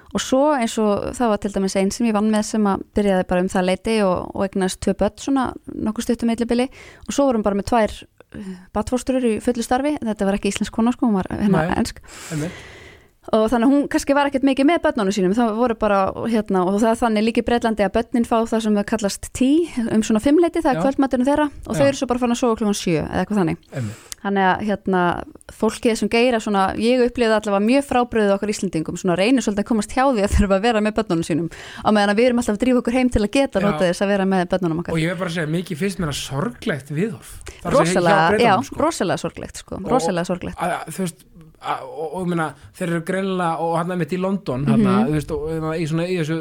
Speaker 2: og svo eins og það var til dæmis einn sem ég vann með sem að byrjaði bara um það leiti og, og eignast tvö börn svona nokkuð stuttum millibili og svo vorum bara með tvær batfósturur í fullu starfi þetta var ekki íslensk kona sko, hún var
Speaker 1: Nei.
Speaker 2: ensk. Og þannig að hún kannski var ekkert mikið með börnunum sínum það voru bara hérna og það er þannig líka í Breitlandi að börnin fá það sem kallast tí um svona fimmleiti, það er
Speaker 1: Já.
Speaker 2: kvöldmaturinn þeirra og þau
Speaker 1: Já.
Speaker 2: eru svo bara fann að sofa klukkan sjö eða eitthvað þannig
Speaker 1: Einmitt.
Speaker 2: þannig að hérna fólkið sem geira svona, ég upplifði allavega mjög frábriðið okkar Íslendingum, svona reynir svolítið að komast hjá því að þurfa að vera með börnunum sínum á meðan að við erum alltaf að drífa okkur heim til að geta notið þess að vera með börnunum okkar
Speaker 1: og ég vil bara segja, mikið mér að sorglegt viðhorf að
Speaker 2: rosalega, já,
Speaker 1: sko.
Speaker 2: rosalega sorglegt sko,
Speaker 1: Og-
Speaker 2: rosalega sorglegt
Speaker 1: að, að, þú veist að, og, og meina, þeir eru greinlega og hann er mitt í London
Speaker 2: Mhm.
Speaker 1: hann, þú veist, og, í svona í þessu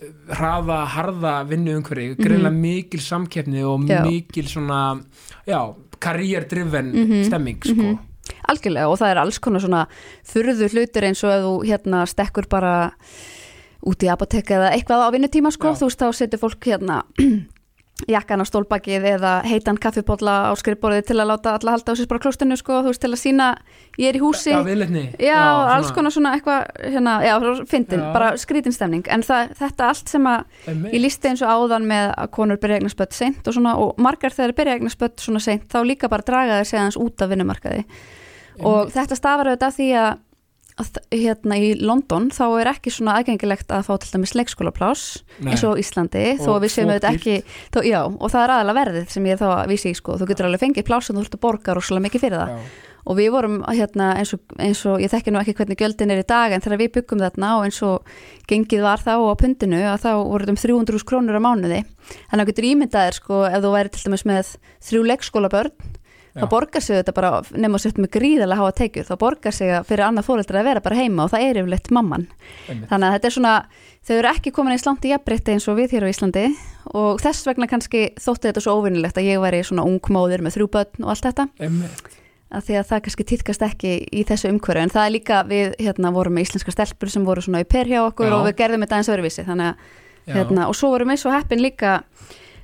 Speaker 1: eh, hraða, harða vinnu umhverfi greinlega mikil samkeppni og.
Speaker 2: Já.
Speaker 1: mikil svona já, karrierdriven
Speaker 2: Mhm.
Speaker 1: stemming sko.
Speaker 2: Mhm. algjörlega og það er alls konar svona furðu hlutir eins og ef þú hérna stekkur bara út í apotek eða eitthvað á vinnutíma sko,
Speaker 1: Já.
Speaker 2: þú veist þá setur fólk hérna jakkan á stólbakið eða heitan kaffipólla á skrifborðið til að láta alla halda á sér bara klóstinu sko, þú veist til að sína ég er í húsi.
Speaker 1: Já, viðleitni.
Speaker 2: Já, alls konar svona eitthvað hérna, já, fyndin,
Speaker 1: Já.
Speaker 2: bara skrítinstemning en það, þetta allt sem að ég lísti eins og áðan með að konur byrja eignar spött seint og svona, og margar þegar byrja eignar spött svona seint, þá líka bara draga þeir segja hans út af vinnumarkaði. Og þetta stafar auðvitað því að hérna í London þá er ekki svona aðgengilegt að fá til dæmis leikskólaplás eins og Íslandi. Þó
Speaker 1: Og
Speaker 2: að við séum auðvitað ekki þó, já, og það er aðalega verðið sem ég þá vísi í sko, þú getur alveg fengið plás en þú ert að borga rosalega mikið fyrir það.
Speaker 1: Já.
Speaker 2: og við vorum hérna eins og, eins og ég þekki nú ekki hvernig gjöldin er í dag en þegar við byggum þarna og eins og gengið var þá á pundinu að þá voru þetta um 300 krónur á mánuði. Að þú getur ímyndaðir sko ef þú væri til dæmis með þrjú leikskólabörn. Þá borgar sig þetta bara nema sér með gríðarlega háa tekjur þá borgar sig að fyrir annað fóreldra að vera bara heima og það er yfirleitt mamman
Speaker 1: Einmitt.
Speaker 2: þannig að þetta er svona, þau eru ekki komin í jafnbreytti eins og við hér á Íslandi og þess vegna kannski þótti þetta svo óvinnilegt að ég væri svona ung móðir með þrjú börn og allt þetta
Speaker 1: Einmitt.
Speaker 2: að því að það kannski týtkast ekki í þessu umhverju en það er líka við hérna vorum með íslenska stelpur sem voru svona í per hjá okkur
Speaker 1: Já.
Speaker 2: og við gerðum þetta eins öðruvísi þannig að hérna og svo vorum við svo heppin líka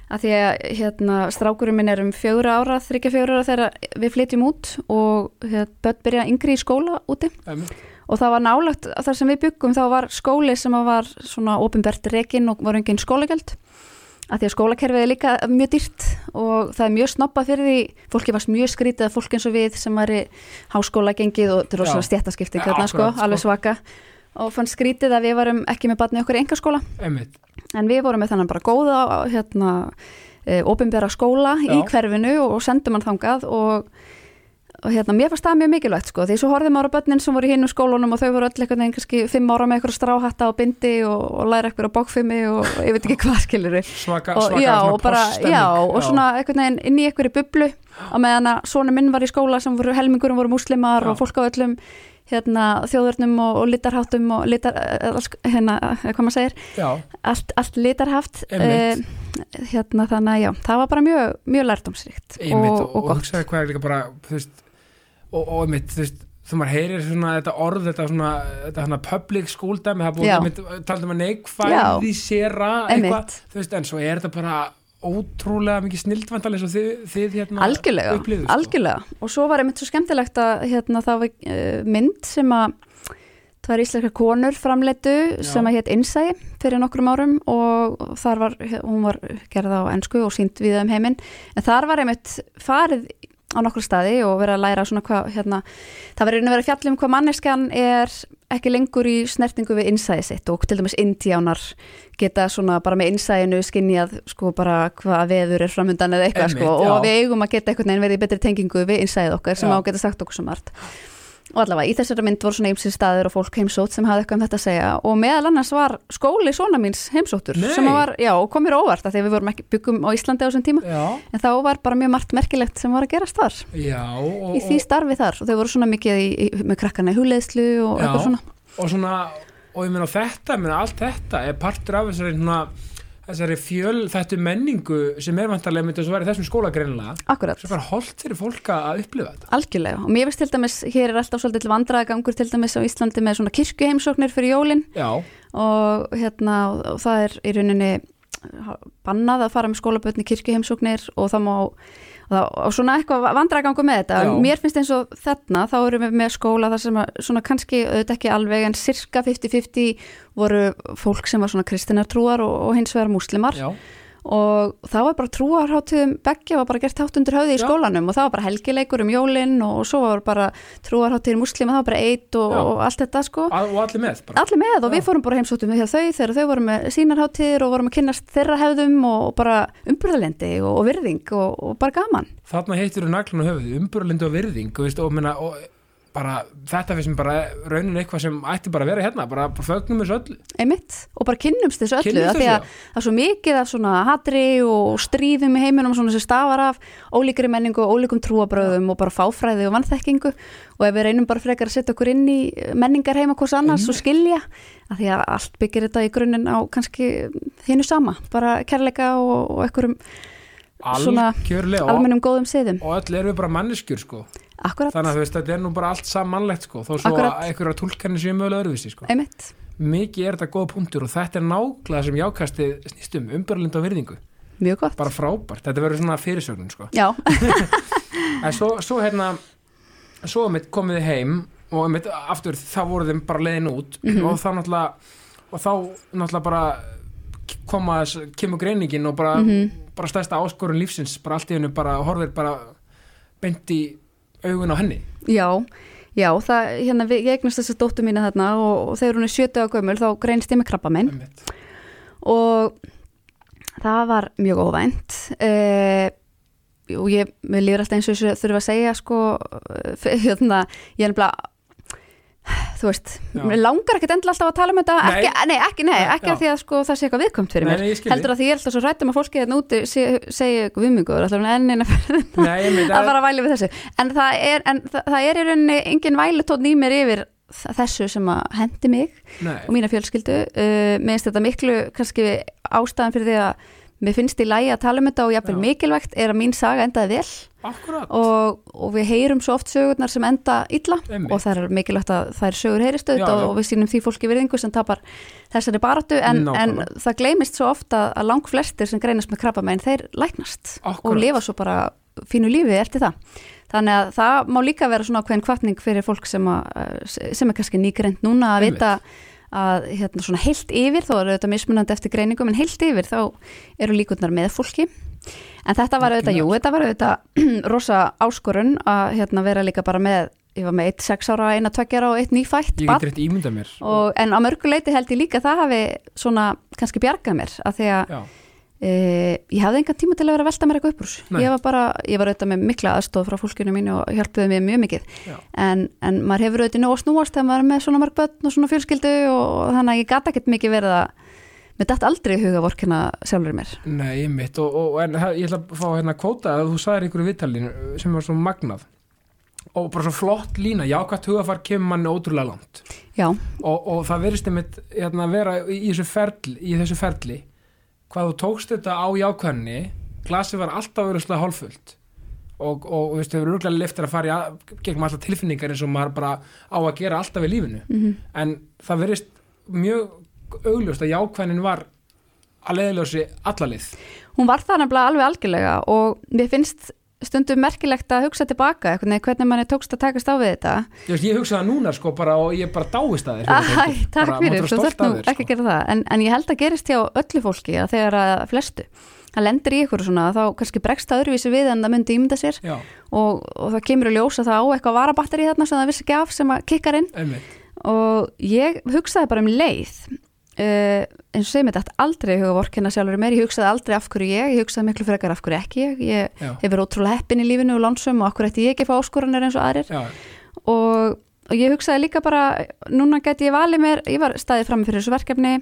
Speaker 2: að því að hérna, strákurinn minn er um fjögur ára, þryggja fjögur ára þegar við flytjum út og hérna, börn byrja yngri í skóla úti.
Speaker 1: Einmitt.
Speaker 2: og það var nálagt þar sem við byggum þá var skóli sem var svona ofinbært rekin og var engin skólagjöld. Að því að skólakerfið er líka mjög dýrt og það er mjög snoppað fyrir því. Fólki varst mjög skrítið að fólk eins og við sem var í háskóla gengið og er rosalega stjættaskipting sko,
Speaker 1: akkurat, sko.
Speaker 2: alveg svaka og fann skrítið að við varum ekki með barni okkur í engaskóla en við vorum með þannig bara góða hérna, e, ofinbæra skóla í
Speaker 1: Já.
Speaker 2: hverfinu og sendum hann þangað og, og hérna, mér fannst það mjög mikilvægt sko, því svo horfðum maður á börnin sem voru í hinn skólunum og þau voru öll einhvern veginn kannski fimm ára með eitthvað stráhatta og bindi og, og læra eitthvað á bókfimi og ég veit ekki hvað skilur
Speaker 1: Svaka,
Speaker 2: og,
Speaker 1: svaka
Speaker 2: já, og bara, já, og svona einhvern veginn inn í einhverju bublu á meðan að svona minn var í skóla sem voru helmingurum voru múslimar
Speaker 1: Já.
Speaker 2: og fólk á öllum hérna, þjóðurnum og, og litarháttum og litar, eh, alls- hérna, eh, hvað maður segir. Allt, allt litarhaft
Speaker 1: Einmitt.
Speaker 2: hérna þannig að já, það var bara mjög, mjög lærdomsríkt
Speaker 1: einmitt
Speaker 2: og,
Speaker 1: og,
Speaker 2: og gott.
Speaker 1: bara veist, og, og einmitt þú veist þú maður heyrir svona þetta orð þetta svona, þetta svona public school dæmi það búið einmitt, talað um að neikvæði séra eitthvað, þú veist, en svo er þetta bara ótrúlega mikið snildvandal eins og þið, þið hérna
Speaker 2: algjörlega,
Speaker 1: upplifðu, sko.
Speaker 2: algjörlega. Og svo var einmitt svo skemmtilegt að hérna, það var uh, mynd sem að það var íslenska konur framleitu sem að hétt Insight fyrir nokkrum árum og þar var, hún var gerða á ennsku og sínt við um heiminn. En þar var einmitt farið á nokkur staði og verið að læra svona hvað hérna, það verið að vera fjallum hvað manneskjan er ekki lengur í snertingu við innsæði sitt og til dæmis indjánar geta svona bara með innsæðinu skinnjað sko bara hvað veður er framundan eða eitthvað sko
Speaker 1: já.
Speaker 2: og við eigum að geta einhvern veginn verið í betri tengingu við innsæðið okkar sem
Speaker 1: Já.
Speaker 2: á að geta sagt okkur svo margt og allavega í þessari mynd voru svona ymsir staðir og fólk heimsótt sem hafði eitthvað um þetta að segja. Og meðal annars var skóli svona míns heimsóttur
Speaker 1: Nei.
Speaker 2: sem var, já, kom mér óvart að við vorum ekki byggum á Íslandi á þessum tíma.
Speaker 1: Já,
Speaker 2: en þá var bara mjög margt merkilegt sem var að gerast þar.
Speaker 1: Já og,
Speaker 2: í því starfi þar. Og þau voru svona mikið í, í, með krakkana í hugleðslu og eitthvað svona.
Speaker 1: Og svona og ég meina þetta, ég meina allt þetta er partur af þessari svona þessari fjöl þetta menningu sem er vantarlega myndi að vera í þessum skóla greinilega
Speaker 2: akkurat,
Speaker 1: sem bara holdt fyrir fólk að upplifa þetta.
Speaker 2: Algjörlega. Og mér finnst til dæmis, hér er alltaf svolítið vandraðagangur til dæmis á Íslandi með svona kirkjuheimsóknir fyrir jólin.
Speaker 1: Já,
Speaker 2: og hérna og, og það er í rauninni bannað að fara með skólabötni kirkjuheimsóknir og það má og, svona eitthvað vandragangur með þetta.
Speaker 1: Já.
Speaker 2: mér finnst eins og þarna þá erum við með skóla þar sem að svona kannski auðvitað ekki alveg en cirka 50-50 voru fólk sem var svona kristinartrúar og, og hins vegar múslimar.
Speaker 1: Já,
Speaker 2: og það var bara trúarháttuðum beggja var bara gert hátt undir höfði í skólanum og það var bara helgileikur um jólinn og svo var bara trúarháttuðir muslima það var bara eitt og, og allt þetta sko.
Speaker 1: Að, og allir með
Speaker 2: allir með og
Speaker 1: Já.
Speaker 2: við fórum bara heimsóttum við hjá þau þegar þau voru með sínarháttíðir og vorum að kynnast þeirra hefðum og, og bara umburðalendi og, og virðing og, og bara gaman.
Speaker 1: Þarna heitir þú naglun á höfuð, umburlindu og virðing og, veist, og, og bara þetta finnst mér bara raunin eitthvað sem ætti bara að vera hérna, bara, bara fögnum þessu öllu.
Speaker 2: Einmitt. Og bara kynnumst þessu öllu
Speaker 1: Kynnumst þessu,
Speaker 2: að það er svo mikið af svona hatri og stríðum í heiminum svona sem stafar af ólíkri menningu og ólíkum trúabröðum og bara fáfræði og vannþekkingu og ef við reynum bara frekar að setja okkur inn í menningar heima hvers annars og skilja af því að allt byggir þetta í grunninn á kannski hinnu sama, bara kærleika og, og einhverjum Svona almennum góðum siðum.
Speaker 1: og öll erum við bara manneskjur sko.
Speaker 2: Akkurat,
Speaker 1: þannig að þú veist, þetta er nú bara allt sammannlegt sko. þó svo
Speaker 2: Akkurat.
Speaker 1: að einhverja tólkanir séu mögulega öðruvísi sko.
Speaker 2: einmitt
Speaker 1: mikið er þetta góð punktur og þetta er nákvæmlega sem jákastið snýst um, umburlindu og virðingu
Speaker 2: Mjög gott
Speaker 1: bara frábært, þetta verður svona fyrirsögnun sko.
Speaker 2: Já,
Speaker 1: en svo, svo hérna svo mitt komið þið heim og mitt aftur þá voru þeim bara leiðin út
Speaker 2: Mhm.
Speaker 1: og þá náttúrulega og þá náttúrulega bara koma þess, kemur greiningin og bara,
Speaker 2: Mhm.
Speaker 1: bara stærsta áskorun lífsins bara allt í hennu bara horfir bara beint í augun á henni?
Speaker 2: Já, já það, hérna, við- ég eignast þess að dóttu mína þarna og, og þegar hún er 70 á gömul þá greinst ég með krabba minn. Og það var mjög óvænt eh, og ég, mér líður alltaf eins og þurfa að segja sko, eh, hérna, ég er nefnilega þú veist, mér langar ekkert endilega alltaf að tala um þetta,
Speaker 1: Nei.
Speaker 2: ekki, nei, ekki, nei, ekki að því að sko, það sé eitthvað viðkomt fyrir mér, heldur að því ég er alltaf svo rættum að fólki hérna úti segja eitthvað viðmyngur, alltaf enn eina ferðina
Speaker 1: Nei, einmitt,
Speaker 2: að fara að væli við þessu. En það er, en það, er í rauninni engin vælutótt í mér yfir þessu sem að hendi mig og mína fjölskyldu. Uh, minnst þetta miklu kannski ástæðan fyrir því að mér finnst í lægi að tala um þetta og jafnvel
Speaker 1: Já.
Speaker 2: mikilvægt er að mín saga endaði vel
Speaker 1: akkurat
Speaker 2: og, og við heyrum svo oft sögurnar sem enda illa
Speaker 1: Einmitt.
Speaker 2: og það er mikilvægt að það er sögur heyrist
Speaker 1: Já,
Speaker 2: auðvitað
Speaker 1: já.
Speaker 2: og, og við sínum því fólki virðingu sem tapar þessari baráttu en, en það gleymist svo ofta að lang flestir sem greinast með krabba þeir læknast og
Speaker 1: Akkúrat.
Speaker 2: lifa svo bara fínu lífi eftir það þannig að það má líka vera svona ákveðin kvartning fyrir fólk sem, að, sem er kannski nýgreint núna að
Speaker 1: Einmitt.
Speaker 2: Að hérna svona heilt yfir, þó er þetta mismunandi eftir greiningum, en heilt yfir þá eru líkurnar með fólki. En þetta var auðvitað, jú, þetta var auðvitað rosa áskorun að hérna vera líka bara með, ég var með eitt sex ára, eina tveggjara og eitt nýfætt
Speaker 1: ég
Speaker 2: barn.
Speaker 1: get rétt ímynda mér.
Speaker 2: Og, en á mörgu leiti held ég líka að það hafi svona kannski bjargað mér að því að
Speaker 1: já,
Speaker 2: e, ég hafði engan tíma til að vera að velta mér eitthvað upp úr ég var bara, ég var auðvitað með mikla aðstof frá fólkinu mínu og hjálpuði mér mjög mikið. En, en maður hefur auðvitað nóg að snúast þegar maður er með svona mörg börn og svona fjölskyldu og þannig að ég gata ekkert mikið verið að mér dætt aldrei í huga vorkina sjálfur mér.
Speaker 1: Nei, mitt og, og, en ég ætla að fá hérna að kvóta að þú sagðir einhverju viðtalinu sem var svo magnað. Og bara svo flott lína, jákvæmt hugafar kemur manni ótrúlega langt. Og, og það verðist einmitt hérna, vera í, í, þessu ferli, í þessu ferli hvað þú tókst þetta á jákvæðinni glasið var alltaf verið hálffullt. Og, og þú veist, þau eru örgulega liftir að fara í gegnum alltaf tilfinningar eins og maður bara á að gera alltaf í lífinu.
Speaker 2: Mm
Speaker 1: en það verðist mjög augljóst að jákvæðin var að leiðiljósi allalið
Speaker 2: hún var það nefnilega alveg algjörlega og mér finnst stundum merkilegt að hugsa tilbaka veginn hvernig manni tókst að takast á við þetta.
Speaker 1: Ég, ég hugsaði það núna sko bara og ég bara dáist að þér
Speaker 2: Æ, takk fyrir, þú
Speaker 1: stolt
Speaker 2: nú
Speaker 1: þér,
Speaker 2: ekki að
Speaker 1: sko.
Speaker 2: gera það. En, en ég held að gerist hjá öllu fólki að þegar að flestu það lendir í ykkur svona þá kannski bregst það öðruvísi við en það myndi ímynda sér. Og, og það kemur að það á eitthvað varabatteri þarna sem það vissi ekki af sem að kikkar inn.
Speaker 1: Einmitt.
Speaker 2: Og ég hugsaði bara um leið uh, eins og segir mér þetta aldrei huga vorkina sjálfur mér, ég hugsaði aldrei af hverju ég ég hugsaði miklu frekar af hverju ekki ég. Ég hef verið ótrúlega heppin í lífinu og lánsum og af hverju ætti ég ekki að fá áskoranir eins og aðrir. Og, og ég hugsaði líka bara núna geti ég valið mér, ég var staðið fram fyrir þessu verkefni.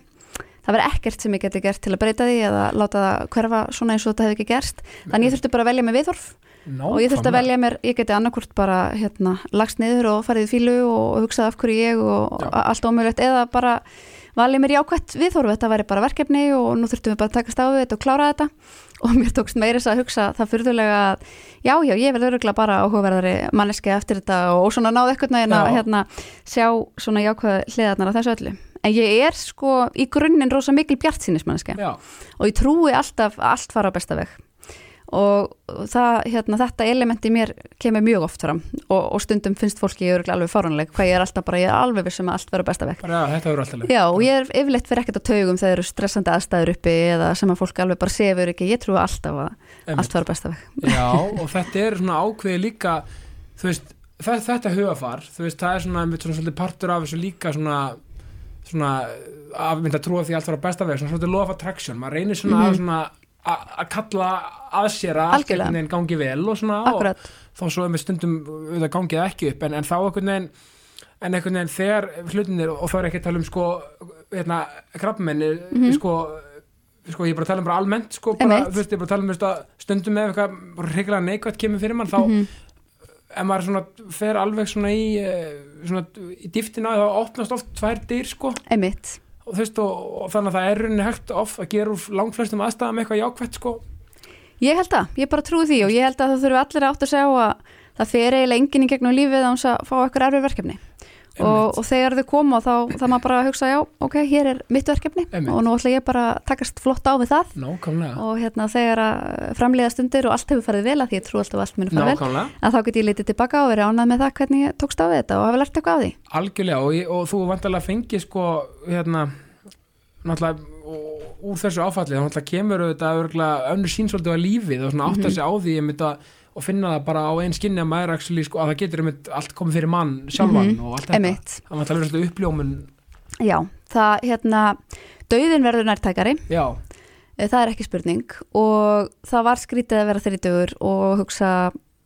Speaker 2: Það var ekkert sem ég geti gert til að breyta því eða láta það hverfa svona eins og þetta hefði ekki gerst. Þannig ég þurfti bara að velja mig viðhorf. Og ég þurfti að velja mér, ég geti annarkvort bara hérna, lagst niður og farið í fílu og hugsaði af hverju ég og
Speaker 1: Já.
Speaker 2: allt ómjögulegt eða bara valið mér jákvætt viðhorf, þetta væri bara verkefni og nú þurftum við bara að takast á við þetta og klára þetta. Og mér tókst meira þess að hugsa það fyrðulega að já, já, ég verður öruglega bara áhugaverðari manneski eftir þetta og, svona náðu eitthvað neginn að hérna, sjá svona jákvæða hliðarnar á þessu öllu. En ég er sko í grunninn rosa mikil bjartsýnismanneski
Speaker 1: já,
Speaker 2: og ég trúi alltaf allt fara á besta veg og það, hérna, þetta element í mér kemur mjög oft fram. Og, og stundum finnst fólki ég alveg fáránleg hvað ég er alltaf bara, ég er alveg vissum að allt verður besta
Speaker 1: bara, já, þetta verður alltaf leið
Speaker 2: Já, og ég er yfirleitt fyrir ekkert á taugum þegar eru stressandi aðstæður uppi eða sem að fólk alveg bara sefur ekki, ég trúi alltaf að
Speaker 1: Einmitt.
Speaker 2: allt verður besta veg
Speaker 1: Já, og þetta er svona ákveði líka þú veist, þetta, hugafar þú veist, það er svona, einmitt svona svolítið partur af þessu líka svona svona að mynda að trúa því allt á besta veg svona svolítið law of attraction, maður reynir svona
Speaker 2: Mhm.
Speaker 1: að svona að að kalla að sér að allt einhvern veginn gangi vel og svona
Speaker 2: Akkurat,
Speaker 1: og þó svo með stundum auðvitað gangið ekki upp en, en þá einhvern veginn en einhvern veginn þegar hlutinir og þá er ekki að tala um sko hérna, krabbmenni
Speaker 2: Mhm.
Speaker 1: sko, sko ég er bara að tala um bara almennt sko bara, veist, ég er bara að tala um að stundum með eitthvað reyngilega neikvægt kemur fyrir mann þá
Speaker 2: Mhm.
Speaker 1: ef maður svona fer alveg svona í eh, svona í dýftina þá opnast oft tvær dyr sko.
Speaker 2: Einmitt.
Speaker 1: Og veist og, og þannig að það er rauninni hægt oft að gera úr langflestum aðstæðum eitthvað jákvætt sko
Speaker 2: Ég held að, ég bara trúi því og ég held að það þurfi allir átt að segja að það fer eiginlega enginn í gegnum lífið án að fá eitthvað erfið verkefni. Og, og þegar þau koma þá það maður bara að hugsa já, ok, hér er mitt verkefni
Speaker 1: Einmitt.
Speaker 2: og nú ætla ég bara að takast flott á við það.
Speaker 1: Nákvæmlega.
Speaker 2: Og hérna þegar að framleiða stundir og allt hefur farið vel að því ég trú alltaf allt muni fara vel að þá get ég litið tilbaka og verið ánað með það hvernig ég tókst á við þetta og hafa lært eitthvað á því
Speaker 1: náttúrulega úr þessu áfalli þá náttúrulega kemur auðvitað önnur sínsvöldu á lífið og svona átta sig á því að og finna það bara á einn skinni að maður actually, sko, að það getur einmitt allt komið fyrir mann sjálfan
Speaker 2: Mhm,
Speaker 1: og allt þetta. Það var alltaf verið uppljómun.
Speaker 2: Já, það hérna dauðin verður nærtækari.
Speaker 1: Já,
Speaker 2: Eh, það er ekki spurning og það var skrítið að vera þrítugur og hugsa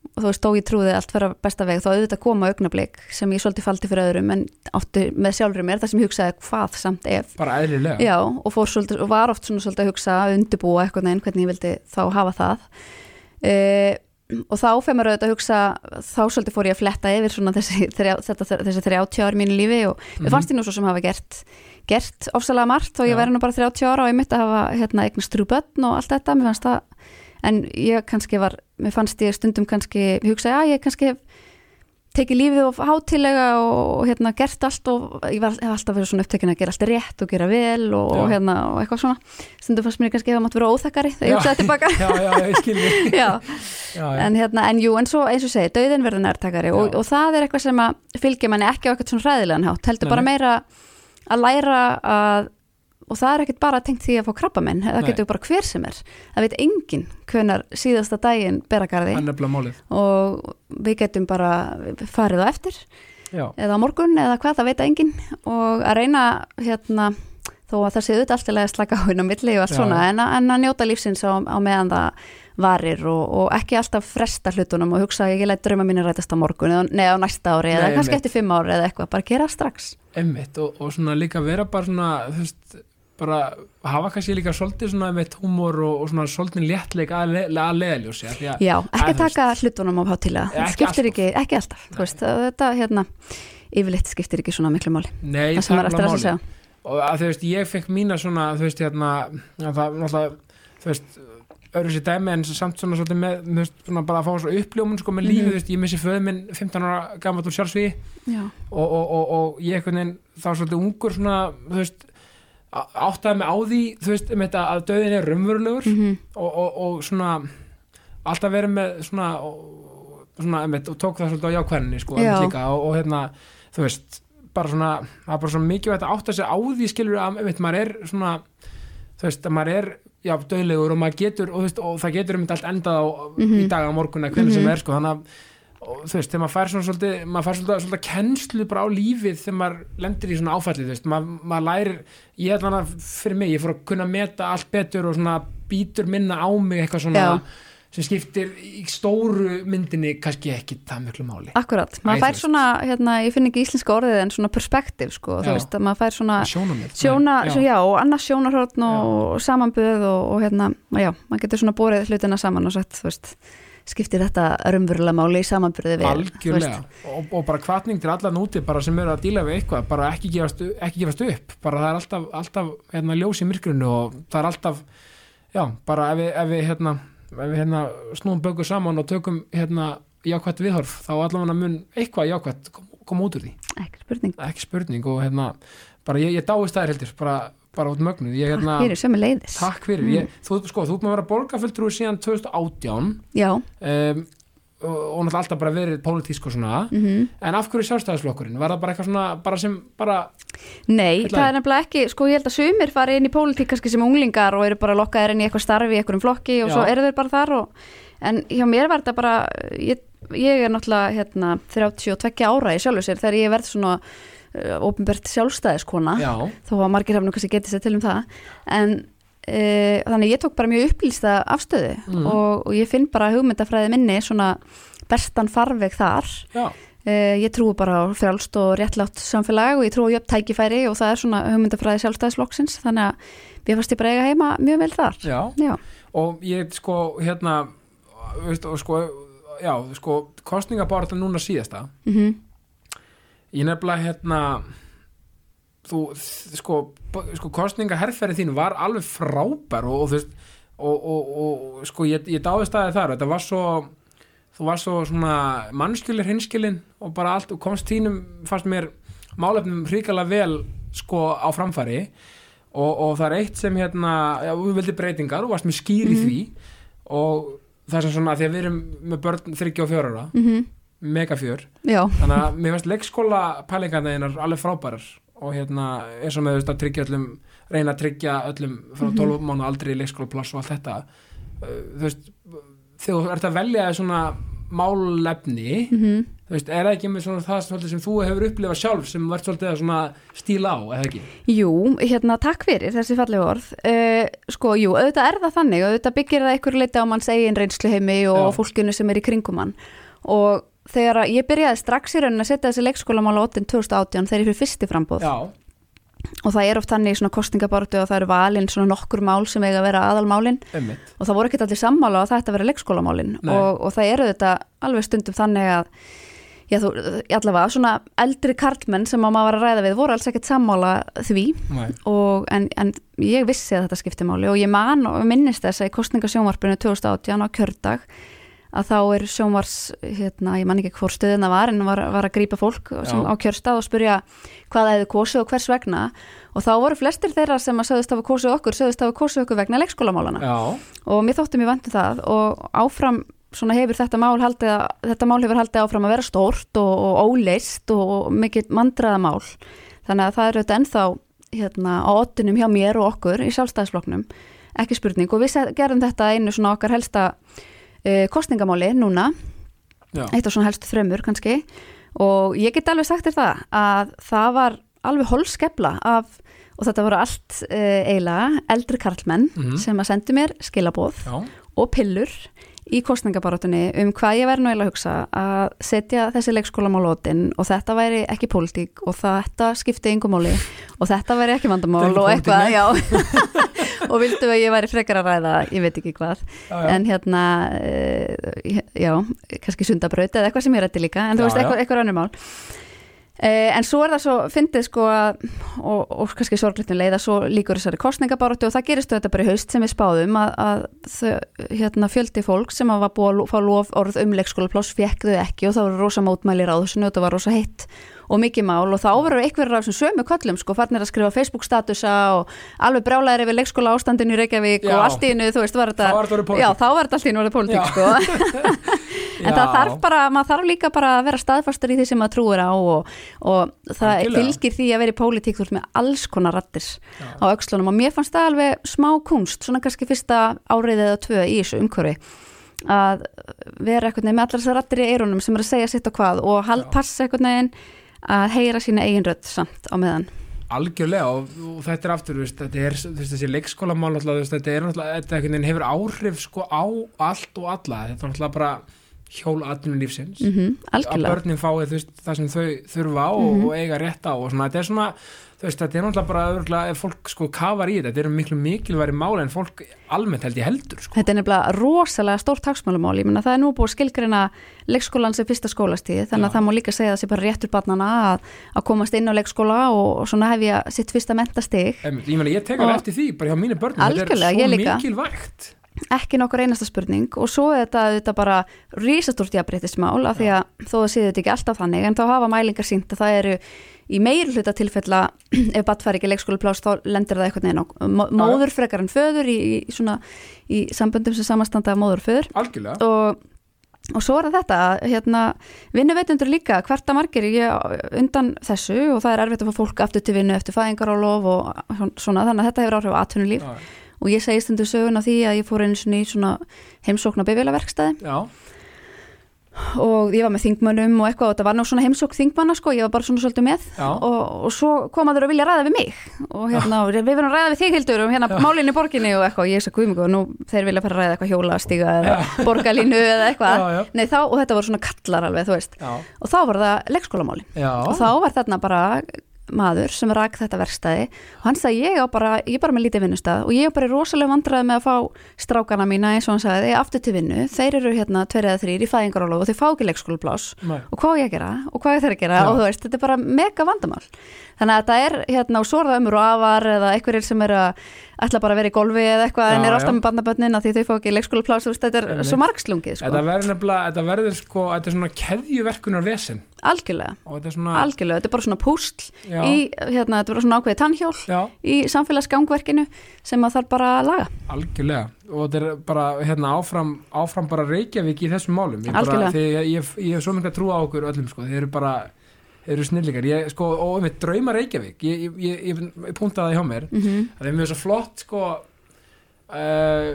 Speaker 2: og þú veist, þó ég trúði allt fyrir besta veg þá auðvitað koma augnablik sem ég svolítið faldi fyrir öðrum en átti með sjálfur mér það sem ég hugsaði hvað samt ef.
Speaker 1: Bara eðlilega.
Speaker 2: Já, og, svolítið, og var oft svona svolítið að hugsa að undirbúa eitthvað neginn hvernig ég vildi þá hafa það. Uh, og þá fyrir maður auðvitað að hugsa þá svolítið fór ég að fletta yfir svona þessi, þrjá, þetta, þessi 30 ár mínu lífi og
Speaker 1: Mhm.
Speaker 2: mér fannst ég nú svo sem hafa gert gert ofsalega margt og ég væri nú bara 30 ára og ég mitt að hafa hérna, eignast þrjú börn og allt þetta, mér fannst það en ég kannski var, mér fannst ég stundum kannski, ég hugsaði að ég kannski tekið lífið of hátilega og, hérna gert allt og ég var, alltaf verið svona upptekin að gera allt rétt og gera vel og, og hérna og eitthvað svona. Stundum fannst mér kannski að það mátt vera óþakkari þegar ég hugsaði tilbaka.
Speaker 1: Já, já, ég skil mig
Speaker 2: já,
Speaker 1: já, já.
Speaker 2: en hérna, en jú, en svo eins og segi, dauðin verður nærtakari og, og það er eitthvað sem að fylgja manni ekki á eitthvað svona hræðilegan hátt, heldur bara meira að læra að og það er ekkert bara tengt því að fá krabba minn það
Speaker 1: Nei.
Speaker 2: getur bara hver sem er. Það veit enginn hvenar síðasta daginn beragarði
Speaker 1: er
Speaker 2: og við getum bara farið á eftir.
Speaker 1: Já,
Speaker 2: eða á morgun eða hvað, það veit enginn. Og að reyna hérna þó að það sé auðvitað alltaf að slaka á hérna milli og allt
Speaker 1: Já,
Speaker 2: svona, en, að- en að njóta lífsins á, á meðan það varir og, og ekki alltaf fresta hlutunum og hugsa ég læt drauma mínu rætast á morgun eða nei, á næsta ári eða kannski eftir fimm ári eða eitthvað, bara gera strax.
Speaker 1: Emmitt og, og svona líka vera bara svona þú veist, bara hafa kannski líka svolítið svona með humor og, og svona svolítið léttleik að, le, að leðaljósi að
Speaker 2: Já, ekki
Speaker 1: Að,
Speaker 2: taka hlutunum á hátilega, það skiptir ekki, ekki alltaf veist, þetta hérna yfirleitt skiptir ekki svona miklu máli.
Speaker 1: Nei,
Speaker 2: það sem er eftir að segja.
Speaker 1: Og að þú veist, ég fekk mína svona þú veist, hérna að það, náttúrulega, þú veist öðru sér dæmi en samt svona svolítið með, þú veist, svona bara að fá svo uppljómun sko með lífið,
Speaker 2: Mhm.
Speaker 1: þú veist, ég missi föðu minn 15 ára gammal úr sjálfsvíði
Speaker 2: Já,
Speaker 1: og, og, og, og ég veginn þá svolítið ungur svona, þú veist áttaði mig á því, þú veist, um þetta að döðin er raunverulegur
Speaker 2: mm
Speaker 1: og, og, og svona alltaf verið með svona og, svona, einmitt, og tók það svolítið á jákvæðinni sko,
Speaker 2: Já.
Speaker 1: líka, og, og hérna þú veist, bara svona það er bara svona mikilvægt að átta sig á því skilur að einmitt, maður er svona þú veist, að maður er, já, döðlegur og maður getur, og, þú veist, og það getur einmitt allt endað á,
Speaker 2: Mhm.
Speaker 1: í dag á morgun eða hvernig sem
Speaker 2: Mhm.
Speaker 1: er, sko, þannig að og, þú veist, þegar maður fær svona svolítið maður fær svolítið, svolítið kennslu bara á lífið þegar maður lendir í svona áfallið þú veist, maður, maður lærir, ég held hana fyrir mig, ég fór að kunna meta allt betur og svona býtur minna á mig eitthvað svona
Speaker 2: Já.
Speaker 1: sem skiptir í stóru myndinni kannski ekki það miklu máli.
Speaker 2: Akkurat,
Speaker 1: Æ,
Speaker 2: maður
Speaker 1: þú
Speaker 2: fær svona, hérna, ég finn ekki íslenska orðið en svona perspektiv, sko, þú veist, að maður fær svona
Speaker 1: sjónamið
Speaker 2: sjóna,
Speaker 1: já.
Speaker 2: já, já og annars sjónarhórn og samanböð og, og hérna, já, maður getur svona borið hlutina saman og sett, þú veist, skiptir þetta raunverulega máli í samanbyrði við,
Speaker 1: algjörlega. og, og bara kvartning til allan úti bara sem eru að díla við eitthvað bara ekki gefast, ekki gefast upp. Bara það er alltaf, alltaf hérna, ljós í myrkrinu og það er alltaf já, bara ef við, ef við, hérna, ef við hérna, snúum bögur saman og tökum hérna, jákvætt viðhorf þá allavega mun eitthvað jákvætt koma kom út úr því,
Speaker 2: ekki spurning,
Speaker 1: ekki spurning og hérna, bara ég, ég dáist það heldur bara, bara út mögnuð ég,
Speaker 2: takk
Speaker 1: hérna,
Speaker 2: fyrir, sömu leiðis
Speaker 1: takk fyrir
Speaker 2: Mm.
Speaker 1: ég, þú, sko, þú með að vera borgarfulltrúi síðan 2018
Speaker 2: já,
Speaker 1: um, og, og náttúrulega alltaf bara verið pólitísk og svona
Speaker 2: mm
Speaker 1: En af hverju sjálfstæðisflokkurinn? Var það bara eitthvað svona, bara sem, bara,
Speaker 2: Nei,
Speaker 1: Heillæg.
Speaker 2: það er nefnilega ekki, sko ég held að sumir fari inn í pólitík kannski sem unglingar og eru bara lokkaðir inn í eitthvað starfi í einhverjum flokki og
Speaker 1: Já.
Speaker 2: svo eru þeir bara þar og, en hjá mér var þetta bara, ég, ég er náttúrulega hérna 32 ára í sjálfu sér þegar ég verð svona uh, ópenbært sjálfstæðiskona.
Speaker 1: Já,
Speaker 2: þó að margir hafa nú kannski getið sér til um það. En e, þannig ég tók bara mjög upplýsta afstöðu
Speaker 1: Mhm.
Speaker 2: og, og ég finn bara hugmyndafræði minni svona bestan farveg þar. E, ég trúi bara á frjálst og réttlátt samfélag og ég trúi á jöfn tækifæri og það er svona hugmyndafræði sjálfstæðisflokksins. Þannig að mér fannst ég bara eiga heima mjög vel þar.
Speaker 1: Já.
Speaker 2: Já,
Speaker 1: Og ég, sko, hérna, veist, og sko, já, sko, kostningabárata núna síðasta.
Speaker 2: mm
Speaker 1: Ég nefnilega, hérna, þú, sko, sko, kostningaherferði þín var alveg frábær og, og þú veist, og, og, og sko, ég, ég dáði staðið þar, þetta var svo, þú var svo svona mannskjulir hinskilin og bara allt, og komst þínum, fannst mér, málefnum hrikalega vel, sko, á framfæri. Og, og það er eitt sem hérna, já, við vildi breytingar og varst með skýr í því. Og það er svona því að við erum með börn 34 ára,
Speaker 2: -hmm.
Speaker 1: Megafjör.
Speaker 2: Já,
Speaker 1: þannig að mér finnst leikskóla pælingarna einar alveg frábærar og hérna eins og með að tryggja öllum reyna að tryggja öllum frá 12 mánu aldrei í leikskólapláss og allt þetta. Uh, þú veist, þegar þú ert að velja svona málefni
Speaker 2: mm
Speaker 1: þú veist, er það ekki með svona það svolítið sem þú hefur upplifað sjálf sem verður svolítið að svona stíla á, eða ekki?
Speaker 2: Jú, hérna takk fyrir þessi fallegu orð. Uh, sko, jú, auðvitað er það þannig auðvitað byggir það einhver leiti á manns eigin reynsluheimi og
Speaker 1: Já.
Speaker 2: fólkinu sem er í kringum hann. Og þegar að ég byrjaði strax í raunin að setja þessi leikskólamála 8. 2018 þegar ég fyrir fyrsti frambóð
Speaker 1: Já,
Speaker 2: og það er oft þannig í svona kostningabortu og það eru valin svona nokkur mál sem eiga að vera aðalmálin
Speaker 1: Einmitt.
Speaker 2: og það voru ekkert allir sammála að þetta vera leikskólamálin
Speaker 1: Nei.
Speaker 2: og, og það eru þetta alveg stundum þannig að já, þú, allavega svona eldri karlmenn sem að maður var að ræða við voru alls ekkert sammála því og, en, en ég vissi að þetta skipti máli og ég man og minnist þess að í kostningasjónvarpinu 2018 á kjördag að þá er sjónvars, hérna, ég man ekki hvort stöðina var en var, var að grípa fólk á kjörstað og spurja hvað það hefði kosið og hvers vegna. Og þá voru flestir þeirra sem að sögðust hafa kosið okkur sögðust hafa kosið okkur vegna leikskólamálana
Speaker 1: Já,
Speaker 2: og mér þótti mér vantum það og áfram svona hefur þetta mál haldið að, þetta mál hefur haldið áfram að vera stórt og, og óleist og, og mikið mandraða mál þannig að það eru þetta ennþá hérna á ottinum hjá mér og okkur í sjálfstæðisflokknum. Ekki spurning. Og við gerum þetta einu svona okkar helsta kostningamáli núna
Speaker 1: já,
Speaker 2: eitt af svona helstu þrömmur kannski. Og ég get alveg sagt þér það að það var alveg holskefla af og þetta voru allt uh, eiginlega eldri karlmenn
Speaker 1: Mhm.
Speaker 2: sem að sendu mér skilabóð
Speaker 1: já,
Speaker 2: og pillur í kostningabarátunni um hvað ég væri nú eiginlega að hugsa að setja þessi leikskólamálótin og þetta væri ekki pólitík og þetta skipti yngum máli og þetta væri ekki vandamál og eitthvað, já og vildu að ég væri frekar að ræða ég veit ekki hvað,
Speaker 1: já, já.
Speaker 2: en hérna uh, já, kannski sundabraut eða eitthvað sem ég rætti líka, en þú veist, eitthvað, eitthvað önnur mál. Uh, en svo er það svo, fyndið sko að, og, og kannski sorglitin leið að svo líkur þessari kostningabaratu og það gerist þetta bara í haust sem við spáðum að, að þau, hérna, fjöldi fólk sem var búið að fá lof orð um leikskólapláss fekk þau ekki og það voru rosa mótmælir á þessu og það var rosa heitt og mikið mál og þá voru einhverjar af þessum sömu köllum sko, farnir að skrifa Facebook statusa og alveg brjálæðir yfir leikskóla ástandinu í Reykjavík
Speaker 1: Já.
Speaker 2: og allt í innu, þú veist, var þetta. Já, þá var þetta allt í innu orðið pólitík sko En það
Speaker 1: Já.
Speaker 2: þarf bara, maður þarf líka bara að vera staðfastur í því sem maður trúir á og, og það fylgir því að vera í pólitík þú ert með alls konar rattir
Speaker 1: Já.
Speaker 2: á öxlunum og mér fannst það alveg smá kunst, svona kannski fyrsta árið eða tvö í þessu umhverfi að vera veginn með allar þessar rattir í eyrunum sem er að segja sitt og hvað og passa einhvern veginn að heyra sína eigin rödd samt á meðan.
Speaker 1: Algjörlega og, og þetta er aftur veist, þetta er veist, þessi leikskólamál veist, þetta er náttúrulega þetta hefur áhrif sko á allt og alla. Þetta er náttúrulega bara hjól atvinnulífsins.
Speaker 2: Mm -hmm,
Speaker 1: að börnin fái það sem þau þurfa á og,
Speaker 2: Mhm.
Speaker 1: og eiga rétt á og svona, þetta er svona þú veist, þetta er náttúrulega bara örugglega, ef fólk sko kafar í þetta, þetta er miklu mikilværi máli en fólk almennt held ég heldur sko.
Speaker 2: Þetta er nefnilega rosalega stórt hagsmálumál, ég meina það er nú búið að skilgreina leikskólan sem fyrsta skólastíði þannig að
Speaker 1: Já.
Speaker 2: það má líka segja að sé bara réttur barnana að, að komast inn á leikskóla og, og svona hef ég sitt fyrsta mentastig.
Speaker 1: Em, ég, ég tek
Speaker 2: Og-
Speaker 1: alveg eftir því, bara hjá mínu börnum. Þetta er svo mikilvægt
Speaker 2: ekki nokkur einasta spurning og svo er þetta, þetta bara rísastúrt jafnbreytismál af því að þó það séu þetta ekki alltaf þannig en þá hafa mælingar sínt að það eru í meir hluta tilfella ef batt fari ekki leikskólapláss þá lendir það á mó- móður frekar en föður í, í, svona, í samböndum sem samastanda móður föður. Og, og svo er þetta hérna, vinnuveitundur líka hvert að margir ég, undan þessu og það er erfitt að fá fólk aftur til vinnu eftir fæðingarálof og svona þannig að þetta hefur áhrif á atvinnulíf og ég segi stundu sögun á því að ég fór einu svona í svona heimsókn á bifjölaverkstæði
Speaker 1: já,
Speaker 2: og ég var með þingmönnum og eitthvað og þetta var svona heimsókn þingmanna sko, ég var bara svona svolítið með.
Speaker 1: Já.
Speaker 2: og, og svo komaður að vilja ræða við mig. Og hérna, og við verðum að ræða við þig Hildur um hérna málinni borginni og eitthvað. Og ég sagði og nú þeir vilja fara að ræða eitthvað hjólastíga eða borgarlínu eða eitthvað.
Speaker 1: Já, já.
Speaker 2: Nei, þá, og þetta voru svona kallar alveg, þú veist.
Speaker 1: Já,
Speaker 2: og þá var það leikskólamálin.
Speaker 1: Já.
Speaker 2: og þá var þarna bara maður sem rak þetta verkstæði og hann sagði ég á bara, ég er bara með lítið vinnustað og ég er bara rosalega vandræði með að fá strákana mína eins og hann sagði, aftur til vinnu. Þeir eru hérna tveir eða þrýr í fæðingarólof og þeir fá ekki leikskólaplás.
Speaker 1: Nei.
Speaker 2: og hvað ég að gera? Og hvað er þeir að gera?
Speaker 1: Já.
Speaker 2: og þú veist, þetta er bara mega vandamál þannig að þetta er hérna og svo er það ömur og afar eða einhverjir sem eru að ætla bara að vera í golfi eða eitthvað en er alltaf með bandaböndin að því þau fá ekki leikskólaplás, þetta er svo margslungið sko.
Speaker 1: Þetta verður nefnilega, þetta verður sko, þetta er svona keðjuverkunar vesen
Speaker 2: algjörlega,
Speaker 1: þetta er svona,
Speaker 2: algjörlega, þetta er bara svona púsl
Speaker 1: já,
Speaker 2: í, hérna, þetta er bara svona ákveðið tannhjól
Speaker 1: já,
Speaker 2: í samfélagsgangverkinu sem að þarf bara að laga.
Speaker 1: Algjörlega. Og þetta er bara, hérna, áfram, áfram bara Reykjavík í þessum málum. Ég, bara,
Speaker 2: Algjörlega.
Speaker 1: þegar, ég, ég, ég hef svo að trúa á okkur öllum, sko, þeir eru bara eru snillingar, ég, sko, og með drauma Reykjavík ég, ég, ég, puntaði það hjá mér
Speaker 2: mm -hmm.
Speaker 1: að þeim er svo flott, sko uh,